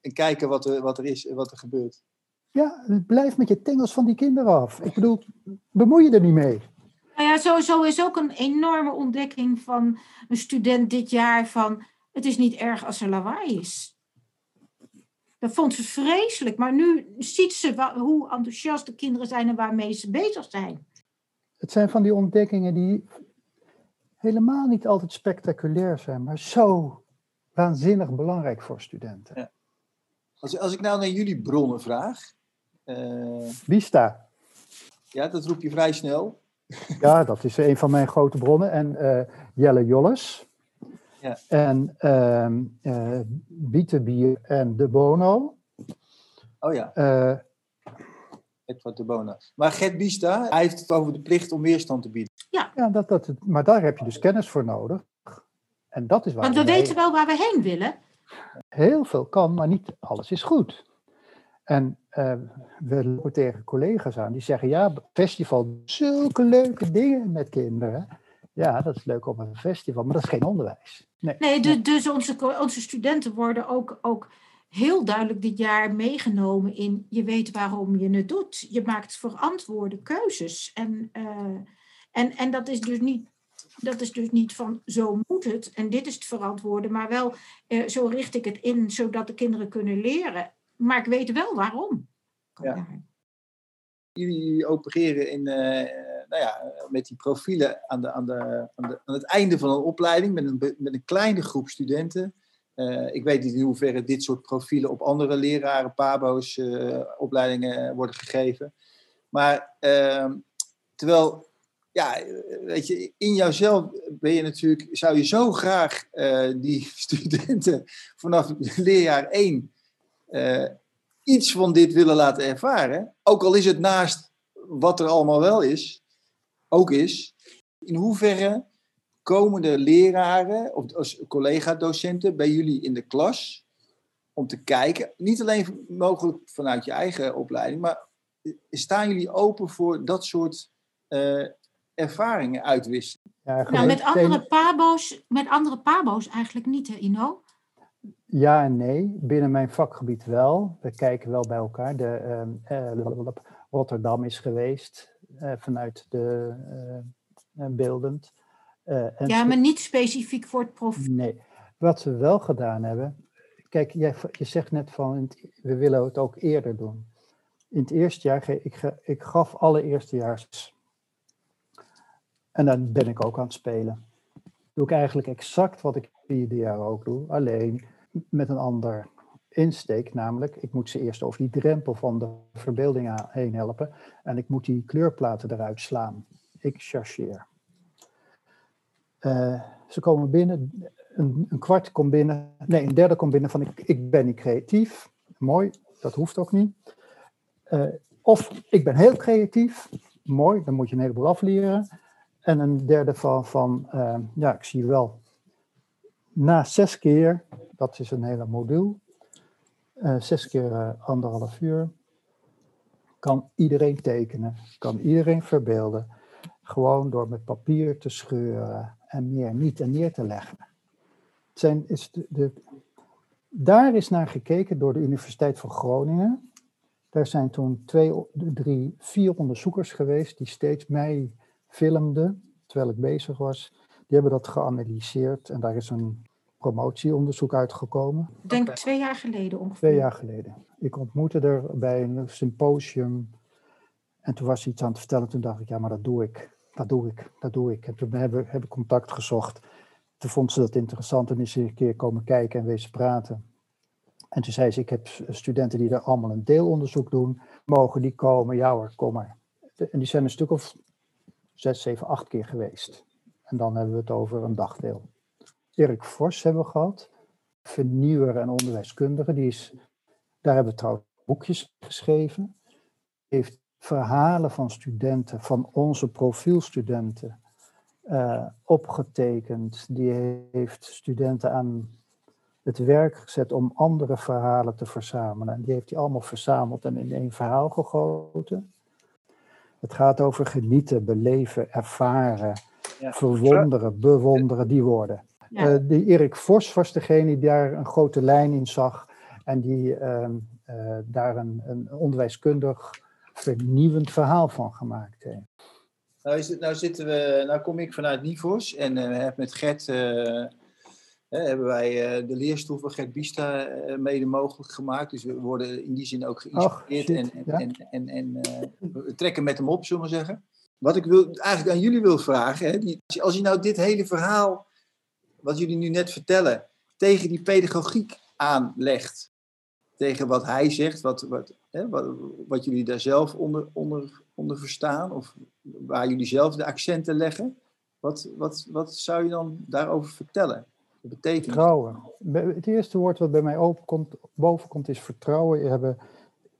En kijken wat er, wat er is en wat er gebeurt. Ja, blijf met je tingels van die kinderen af. Ik bedoel, bemoei je er niet mee. Nou ja, sowieso is ook een enorme ontdekking van een student dit jaar van het is niet erg als er lawaai is. Dat vond ze vreselijk. Maar nu ziet ze hoe enthousiast de kinderen zijn en waarmee ze bezig zijn. Het zijn van die ontdekkingen die helemaal niet altijd spectaculair zijn, maar zo waanzinnig belangrijk voor studenten. Ja. Als, als ik nou naar jullie bronnen vraag. Uh, Vista. Ja, dat roep je vrij snel. Ja, dat is een van mijn grote bronnen. En uh, Jelle Jolles. Ja. En uh, Bietenbier en De Bono. Oh ja. Uh, Edward De Bono. Maar Gert Bista, hij heeft het over de plicht om weerstand te bieden. Ja. ja dat, dat, maar daar heb je dus kennis voor nodig. En dat is waar Want we, we weten wel waar we heen willen. Heel veel kan, maar niet alles is goed. En uh, we lopen tegen collega's aan die zeggen: Ja, festival, zulke leuke dingen met kinderen. Ja, dat is leuk op een festival, maar dat is geen onderwijs. Nee, nee dus, dus onze, onze studenten worden ook, ook heel duidelijk dit jaar meegenomen in je weet waarom je het doet. Je maakt verantwoorde keuzes. En, uh, en, en dat is dus niet dat is dus niet van zo moet het en dit is het verantwoorde, maar wel uh, zo richt ik het in zodat de kinderen kunnen leren. Maar ik weet wel waarom. Ja. Jullie opereren in, uh, nou ja, met die profielen aan, de, aan, de, aan, de, aan het einde van een opleiding met een, met een kleine groep studenten. Uh, ik weet niet in hoeverre dit soort profielen op andere leraren, PABO's, opleidingen worden gegeven. Maar ehm, terwijl ja, weet je, in jouzelf ben je natuurlijk, zou je zo graag uh, die studenten vanaf leerjaar 1 uh, eh, iets van dit willen laten ervaren. Ook al is het naast wat er allemaal wel is, ook is. In hoeverre komen de leraren of collega-docenten bij jullie in de klas om te kijken, niet alleen mogelijk vanuit je eigen opleiding, maar staan jullie open voor dat soort uh, ervaringen uitwisselen. Ja, nou, met andere, pabo's, met andere pabo's eigenlijk niet, hè, Ino? Ja en nee. Binnen mijn vakgebied wel. We kijken wel bij elkaar. De, uh, Rotterdam is geweest uh, vanuit de uh, beeldend. ja, maar niet specifiek voor het profiel. Nee. Wat we wel gedaan hebben. Kijk, jij, je zegt net van we willen het ook eerder doen. In het eerste jaar, ik, ik gaf alle eerstejaars en dan ben ik ook aan het spelen. Doe ik eigenlijk exact wat ik vierde jaar ook doe, alleen met een ander insteek, namelijk ik moet ze eerst over die drempel van de verbeelding heen helpen en ik moet die kleurplaten eruit slaan. Ik chargeer. Uh, ze komen binnen, een, een, kwart komt binnen, nee, een derde komt binnen van ik, ik ben niet creatief. Mooi, dat hoeft ook niet. Uh, of ik ben heel creatief. Mooi, dan moet je een heleboel afleren. En een derde van, van uh, ja, ik zie wel, na zes keer, dat is een hele module, uh, zes keer uh, anderhalf uur, kan iedereen tekenen, kan iedereen verbeelden, gewoon door met papier te scheuren en meer niet en neer te leggen. Het zijn, is de, daar is naar gekeken door de Universiteit van Groningen. Daar zijn toen twee, drie, vier onderzoekers geweest die steeds mij filmde terwijl ik bezig was. Die hebben dat geanalyseerd en daar is een promotieonderzoek uitgekomen. Ik denk twee jaar geleden ongeveer. Twee jaar geleden. Ik ontmoette er bij een symposium en toen was hij iets aan het vertellen. Toen dacht ik, ja, maar dat doe ik. Dat doe ik, dat doe ik. En toen hebben we contact gezocht. Toen vond ze dat interessant en is ze een keer komen kijken en wezen praten. En toen zei ze, ik heb studenten die er allemaal een deelonderzoek doen. Mogen die komen? Ja hoor, kom maar. En die zijn een stuk of zes, zeven, acht keer geweest. En dan hebben we het over een dagdeel. Erik Vos hebben we gehad, vernieuwer en onderwijskundige. Die is, daar hebben we trouwens boekjes geschreven. Heeft verhalen van studenten, van onze profielstudenten, uh, opgetekend. Die heeft studenten aan het werk gezet om andere verhalen te verzamelen. En die heeft hij allemaal verzameld en in één verhaal gegoten. Het gaat over genieten, beleven, ervaren, verwonderen, bewonderen, die woorden. Ja. Uh, die Erik Vos was degene die daar een grote lijn in zag en die uh, uh, daar een, een, onderwijskundig vernieuwend verhaal van gemaakt heeft. Nou, is het, nou, zitten we, nou kom ik vanuit Nivos en uh, heb met Gert hebben wij uh, de leerstoel van Gert Bista mede mogelijk gemaakt. Dus we worden in die zin ook geïnspireerd en, en, ja. en, en, en uh, we trekken met hem op, zullen we zeggen. Wat ik wil, eigenlijk aan jullie wil vragen, hè, die, als je nou dit hele verhaal, wat jullie nu net vertellen, tegen die pedagogiek aanlegt, tegen wat hij zegt, wat, wat, hè, wat, jullie daar zelf onder, onder, onder verstaan, of waar jullie zelf de accenten leggen, wat, wat, wat zou je dan daarover vertellen? Betekent Vertrouwen. Het eerste woord wat bij mij opkomt, boven komt is vertrouwen hebben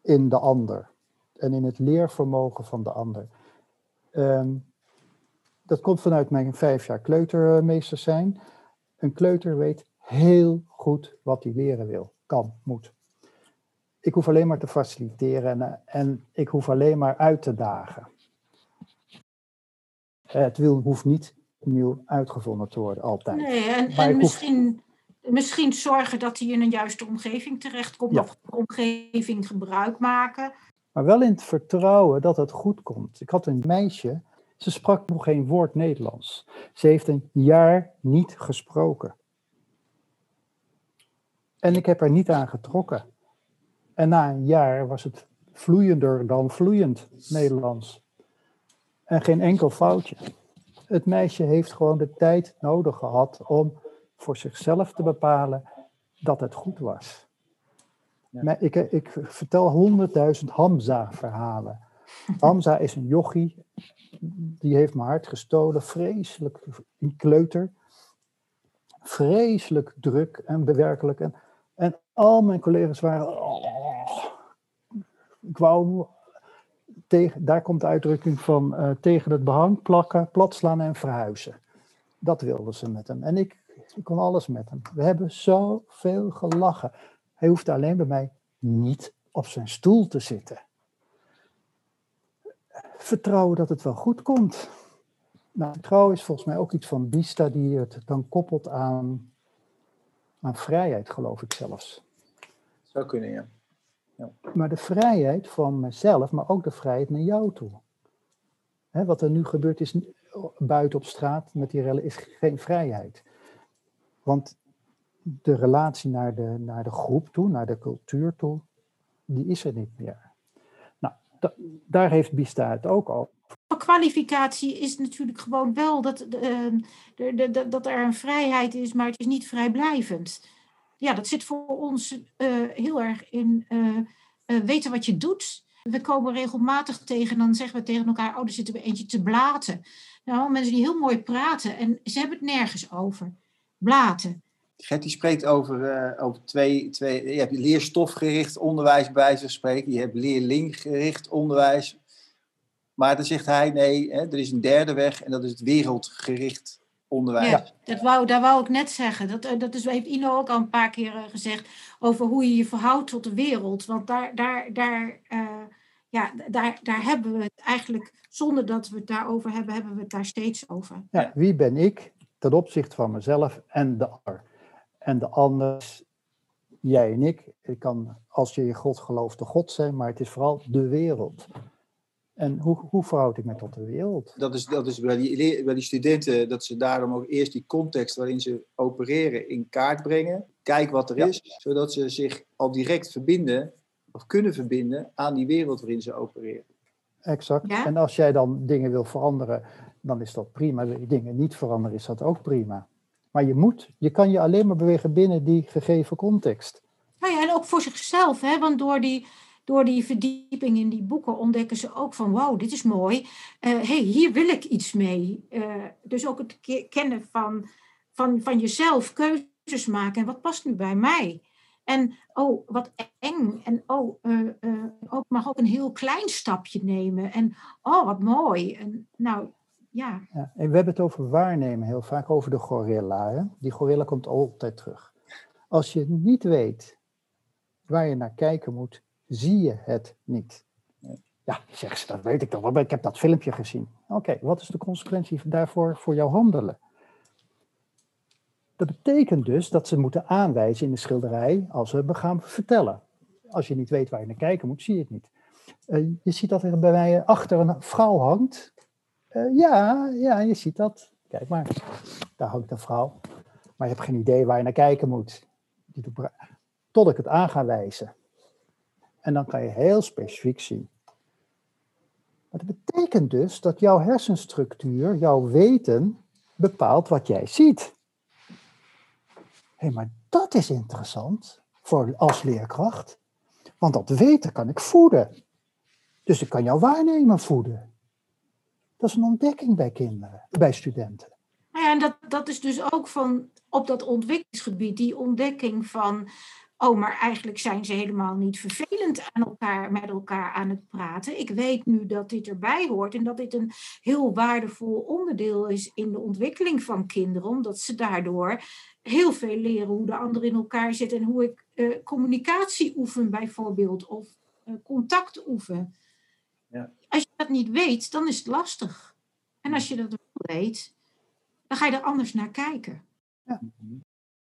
in de ander. En in het leervermogen van de ander. Um, dat komt vanuit mijn vijf jaar kleutermeester zijn. Een kleuter weet heel goed wat hij leren wil, kan, moet. Ik hoef alleen maar te faciliteren en, en ik hoef alleen maar uit te dagen. Het wil, hoeft niet opnieuw uitgevonden te worden, altijd. Nee, en, en misschien, misschien zorgen dat hij in een juiste omgeving terechtkomt, ja. of omgeving gebruik maken. Maar wel in het vertrouwen dat het goed komt. Ik had een meisje, ze sprak nog geen woord Nederlands. Ze heeft een jaar niet gesproken. En ik heb er niet aan getrokken. En na een jaar was het vloeiender dan vloeiend Nederlands. En geen enkel foutje. Het meisje heeft gewoon de tijd nodig gehad om voor zichzelf te bepalen dat het goed was. Ja. Ik, ik, vertel honderdduizend Hamza-verhalen. Hamza is een jochie, die heeft mijn hart gestolen, vreselijk, een kleuter. Vreselijk druk en bewerkelijk. En, al mijn collega's waren... Oh, ik wou tegen, daar komt de uitdrukking van uh, tegen het behang plakken, platslaan en verhuizen. Dat wilden ze met hem. En ik, ik kon alles met hem. We hebben zoveel gelachen. Hij hoefde alleen bij mij niet op zijn stoel te zitten. Vertrouwen dat het wel goed komt. Nou, vertrouwen is volgens mij ook iets van Bista die het dan koppelt aan, aan vrijheid, geloof ik zelfs. Zou kunnen, ja. ja. Maar de vrijheid van mezelf, maar ook de vrijheid naar jou toe. Wat er nu gebeurt is buiten op straat met die rellen is geen vrijheid. Want de relatie naar de, naar de groep toe, naar de cultuur toe, die is er niet meer. Daar heeft Bista het ook over. Kwalificatie is natuurlijk gewoon wel dat, uh, dat er een vrijheid is, maar het is niet vrijblijvend. Ja, dat zit voor ons uh, heel erg in uh, weten wat je doet. We komen regelmatig tegen, dan zeggen we tegen elkaar, oh, er zitten we eentje te blaten. Nou, mensen die heel mooi praten en ze hebben het nergens over. Blaten. Gert die spreekt over, uh, over twee, twee. Je hebt leerstofgericht onderwijs bij zich spreken. Je hebt leerlinggericht onderwijs. Maar dan zegt hij: nee, hè, er is een derde weg en dat is het wereldgericht onderwijs. Ja, dat wou, daar wou ik net zeggen. Dat, eh, dat is, heeft Ino ook al een paar keer uh, gezegd. Over hoe je je verhoudt tot de wereld. Want daar, daar, daar, uh, ja, daar, daar hebben we het eigenlijk, zonder dat we het daarover hebben, hebben we het daar steeds over. Ja, wie ben ik ten opzichte van mezelf en de ander? En de ander, jij en ik, ik kan als je in God gelooft de God zijn, maar het is vooral de wereld. En hoe, hoe verhoud ik me tot de wereld? Dat is, dat is bij, die, bij die studenten, dat ze daarom ook eerst die context waarin ze opereren in kaart brengen. Kijk wat er ja. is, zodat ze zich al direct verbinden of kunnen verbinden aan die wereld waarin ze opereren. Exact. Ja? En als jij dan dingen wil veranderen, dan is dat prima. Wil je dingen niet veranderen, is dat ook prima. Maar je moet, je kan je alleen maar bewegen binnen die gegeven context. Nou ja, en ook voor zichzelf, hè? want door die, door die verdieping in die boeken ontdekken ze ook van wauw, dit is mooi. Uh, hey, hier wil ik iets mee. Uh, dus ook het kennen van, van, van jezelf, keuzes maken en wat past nu bij mij. En oh, wat eng. En oh, uh, ook, mag ook een heel klein stapje nemen. En oh, wat mooi. En nou, ja. ja. En we hebben het over waarnemen heel vaak, over de gorilla. Hè? Die gorilla komt altijd terug. Als je niet weet waar je naar kijken moet, zie je het niet. Ja, zeg ze, dat weet ik toch wel, ik heb dat filmpje gezien. Oké, wat is de consequentie daarvoor voor jouw handelen? Dat betekent dus dat ze moeten aanwijzen in de schilderij als we gaan vertellen. Als je niet weet waar je naar kijken moet, zie je het niet. Uh, je ziet dat er bij mij achter een vrouw hangt uh, ja, ja, je ziet dat. Kijk maar, daar hangt een vrouw. Maar je hebt geen idee waar je naar kijken moet. Tot ik het aan ga wijzen. En dan kan je heel specifiek zien. Maar dat betekent dus dat jouw hersenstructuur, jouw weten, bepaalt wat jij ziet. Hé, hey, maar dat is interessant voor als leerkracht. Want dat weten kan ik voeden. Dus ik kan jouw waarnemen voeden. Dat is een ontdekking bij kinderen, bij studenten. Ja, en dat, dat is dus ook van op dat ontwikkelingsgebied, die ontdekking van oh, maar eigenlijk zijn ze helemaal niet vervelend aan elkaar, met elkaar aan het praten. Ik weet nu dat dit erbij hoort en dat dit een heel waardevol onderdeel is in de ontwikkeling van kinderen, omdat ze daardoor heel veel leren hoe de ander in elkaar zit en hoe ik uh, communicatie oefen bijvoorbeeld, of uh, contact oefen. Ja. Als je dat niet weet, dan is het lastig. En als je dat wel weet, dan ga je er anders naar kijken. Ja. Mhm.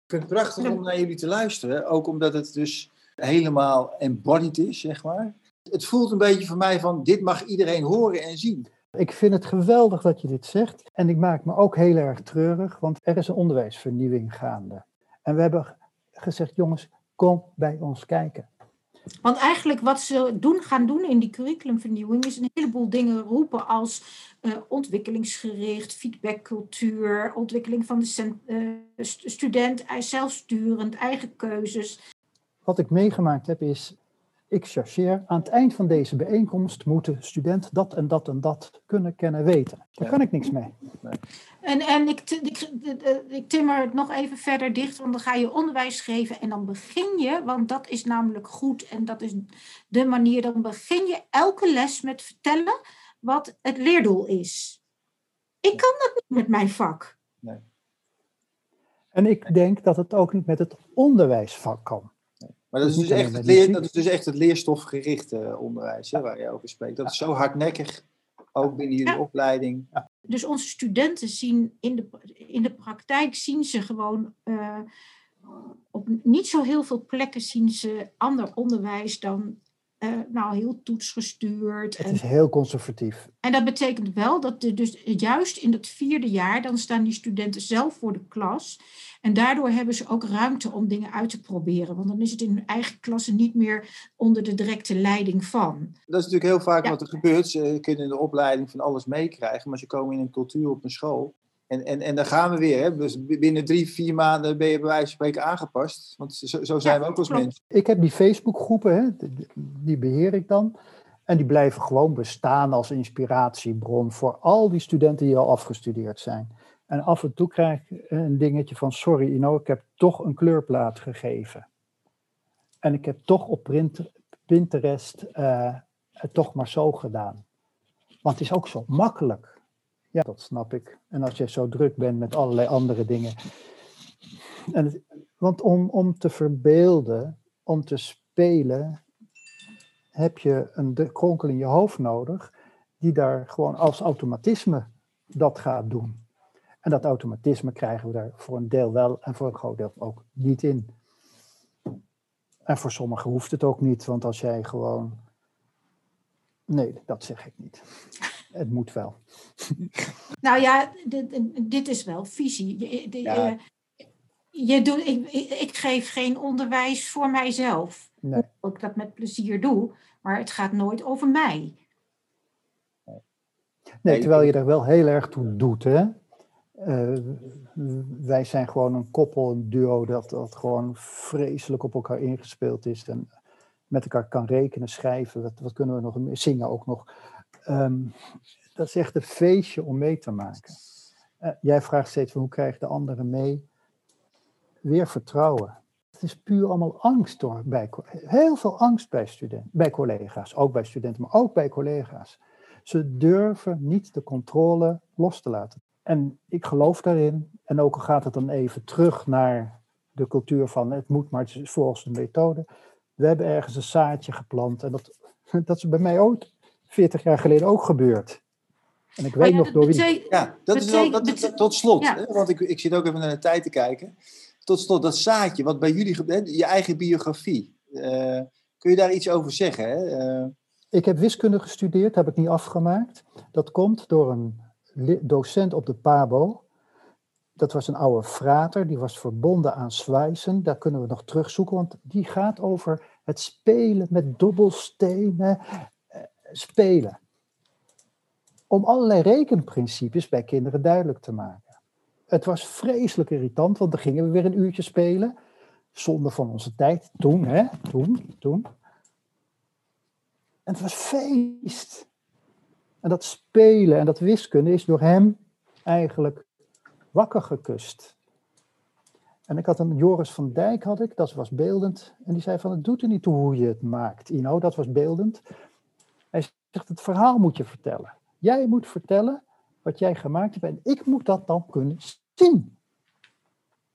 Ik vind het prachtig om naar jullie te luisteren. Ook omdat het dus helemaal embodied is, zeg maar. Het voelt een beetje voor mij van, dit mag iedereen horen en zien. Ik vind het geweldig dat je dit zegt. En ik maak me ook heel erg treurig, want er is een onderwijsvernieuwing gaande. En we hebben gezegd, jongens, kom bij ons kijken. Want eigenlijk wat ze doen, gaan doen in die curriculumvernieuwing is een heleboel dingen roepen als uh, ontwikkelingsgericht, feedbackcultuur, ontwikkeling van de uh, student, zelfsturend, eigen keuzes. Wat ik meegemaakt heb is, ik chargeer, aan het eind van deze bijeenkomst moet de student dat en dat en dat kunnen kennen weten. Daar kan ik niks mee. Nee. En, en ik, ik, ik timmer het nog even verder dicht, want dan ga je onderwijs geven en dan begin je, want dat is namelijk goed en dat is de manier, dan begin je elke les met vertellen wat het leerdoel is. Ik kan dat niet met mijn vak. Nee. En ik denk dat het ook niet met het onderwijsvak kan. Maar dat is, dus echt het leer, dat is dus echt het leerstofgerichte onderwijs hè, waar je over spreekt. Dat is zo hardnekkig, ook binnen jullie opleiding. Dus onze studenten zien in de, in de praktijk zien ze gewoon uh, op niet zo heel veel plekken zien ze ander onderwijs dan uh, nou, heel toetsgestuurd. Het is heel conservatief. En dat betekent wel dat de, dus juist in het vierde jaar, dan staan die studenten zelf voor de klas. En daardoor hebben ze ook ruimte om dingen uit te proberen. Want dan is het in hun eigen klasse niet meer onder de directe leiding van. Dat is natuurlijk heel vaak wat er gebeurt. Ze kunnen in de opleiding van alles meekrijgen. Maar ze komen in een cultuur op een school. En, en, en dan gaan we weer. Hè? Dus binnen drie, vier maanden ben je bij wijze van spreken aangepast. Want zo, zo zijn we ook als mensen. Ik heb die Facebookgroepen, hè? die beheer ik dan. En die blijven gewoon bestaan als inspiratiebron voor al die studenten die al afgestudeerd zijn. En af en toe krijg ik een dingetje van, sorry Ino, ik heb toch een kleurplaat gegeven. En ik heb toch op Pinterest uh, het toch maar zo gedaan. Want het is ook zo makkelijk. Ja, dat snap ik. En als je zo druk bent met allerlei andere dingen. En want om, om te verbeelden, om te spelen, heb je een kronkel in je hoofd nodig, die daar gewoon als automatisme dat gaat doen. En dat automatisme krijgen we daar voor een deel wel en voor een groot deel ook niet in. En voor sommigen hoeft het ook niet, want als jij gewoon. Nee, dat zeg ik niet. Het moet wel. Nou ja, dit is wel visie. Je, ja. je doet, ik, ik, geef geen onderwijs voor mijzelf. Nee. Ik dat met plezier doe, maar het gaat nooit over mij. Nee, terwijl je er wel heel erg toe doet, hè? Uh, wij zijn gewoon een koppel, een duo dat, dat gewoon vreselijk op elkaar ingespeeld is en met elkaar kan rekenen, schrijven. Wat, wat kunnen we nog meer? Zingen ook nog. Um, dat is echt een feestje om mee te maken. Uh, jij vraagt steeds van hoe krijg je de anderen mee? Weer vertrouwen. Het is puur allemaal angst door, bij, heel veel angst bij, studenten, bij collega's, ook bij studenten, maar ook bij collega's. Ze durven niet de controle los te laten. En ik geloof daarin. En ook al gaat het dan even terug naar de cultuur van het moet, maar volgens de methode. We hebben ergens een zaadje geplant. En dat, dat is bij mij ook 40 jaar geleden ook gebeurd. En ik weet nog door wie. Ja, dat is wel, dat, tot slot, hè, want ik, ik zit ook even naar de tijd te kijken. Tot slot, dat zaadje, wat bij jullie gebeurt, je eigen biografie. Uh, kun je daar iets over zeggen? Hè? Uh, ik heb wiskunde gestudeerd, heb ik niet afgemaakt. Dat komt door een docent op de PABO. dat was een oude frater, die was verbonden aan Zwijzen. Daar kunnen we nog terugzoeken, want die gaat over het spelen met dobbelstenen. Spelen. Om allerlei rekenprincipes bij kinderen duidelijk te maken. Het was vreselijk irritant, want dan gingen we weer een uurtje spelen. Zonde van onze tijd. Toen, hè? Toen, toen. En het was feest. En dat spelen en dat wiskunde is door hem eigenlijk wakker gekust. En ik had een Joris van Dijk, had ik, dat was beeldend. En die zei van, het doet er niet toe hoe je het maakt, Ino, dat was beeldend. Zegt, het verhaal moet je vertellen. Jij moet vertellen wat jij gemaakt hebt en ik moet dat dan kunnen zien.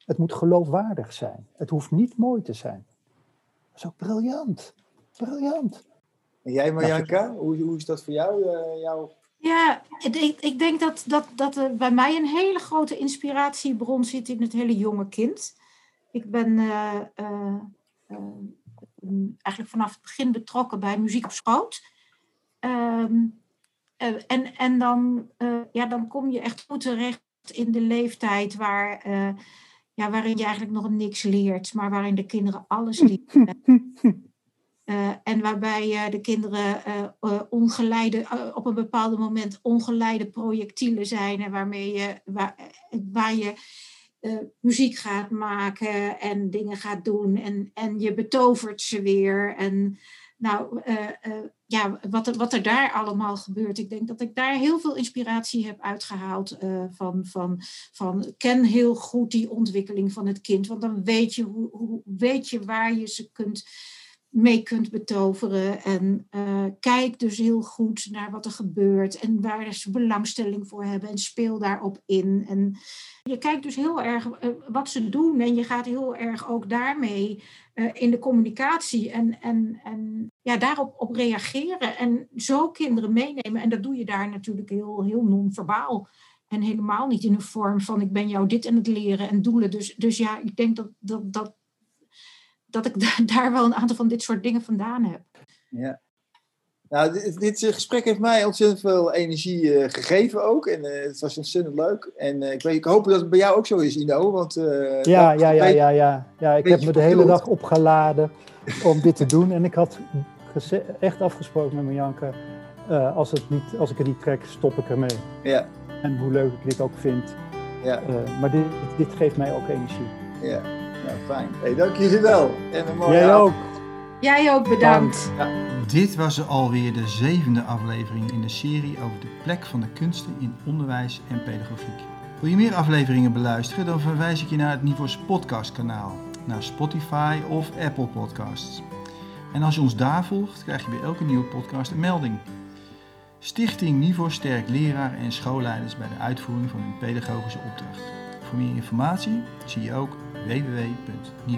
Het moet geloofwaardig zijn. Het hoeft niet mooi te zijn. Dat is ook briljant. Briljant. En jij Marjanka, hoe, hoe is dat voor jou? Uh, jouw ja, ik, ik denk dat, dat, dat er bij mij een hele grote inspiratiebron zit in het hele jonge kind. Ik ben uh, uh, eigenlijk vanaf het begin betrokken bij muziek op schoot. Ehm, en en dan, ja, dan kom je echt goed terecht in de leeftijd waar, ja, waarin je eigenlijk nog niks leert, maar waarin de kinderen alles leren. En waarbij de kinderen ongeleide, op een bepaald moment ongeleide projectielen zijn. En waarmee je, waar, waar je muziek gaat maken en dingen gaat doen. En, en je betovert ze weer. En nou, ja, wat er, wat er daar allemaal gebeurt. Ik denk dat ik daar heel veel inspiratie heb uitgehaald van, van, van. Ken heel goed die ontwikkeling van het kind. Want dan weet je, hoe, hoe, weet je waar je ze kunt mee kunt betoveren. En uh, kijk dus heel goed naar wat er gebeurt en waar ze belangstelling voor hebben en speel daarop in. En je kijkt dus heel erg uh, wat ze doen en je gaat heel erg ook daarmee in de communicatie en, en, en ja, daarop op reageren en zo kinderen meenemen. En dat doe je daar natuurlijk heel, heel non-verbaal. En helemaal niet in een vorm van ik ben jou dit aan het leren en doelen. Dus, dus ja, ik denk dat, dat, dat dat ik daar wel een aantal van dit soort dingen vandaan heb. Ja. Nou, dit, dit gesprek heeft mij ontzettend veel energie uh, gegeven ook. En uh, het was ontzettend leuk. En uh, ik, weet, ik hoop dat het bij jou ook zo is, Ino. Want, ja, ja, ja, ja, ja, ja. Ik heb me de hele dag opgeladen om dit te doen. En ik had echt afgesproken met Marjanke. als, het niet, als ik het niet trek, stop ik ermee. Ja. En hoe leuk ik dit ook vind. Ja. maar dit, dit geeft mij ook energie. Ja. Nou, fijn. Hey, dank jullie wel. En een mooie Jij ook. Jij ook, bedankt. Ja. Dit was alweer de zevende aflevering in de serie over de plek van de kunsten in onderwijs en pedagogiek. Wil je meer afleveringen beluisteren, dan verwijs ik je naar het Nivos podcastkanaal, naar Spotify of Apple Podcasts. En als je ons daar volgt, krijg je bij elke nieuwe podcast een melding. Stichting Nivos sterkt leraren en schoolleiders bij de uitvoering van hun pedagogische opdracht. Voor meer informatie zie je ook www.nivos.nl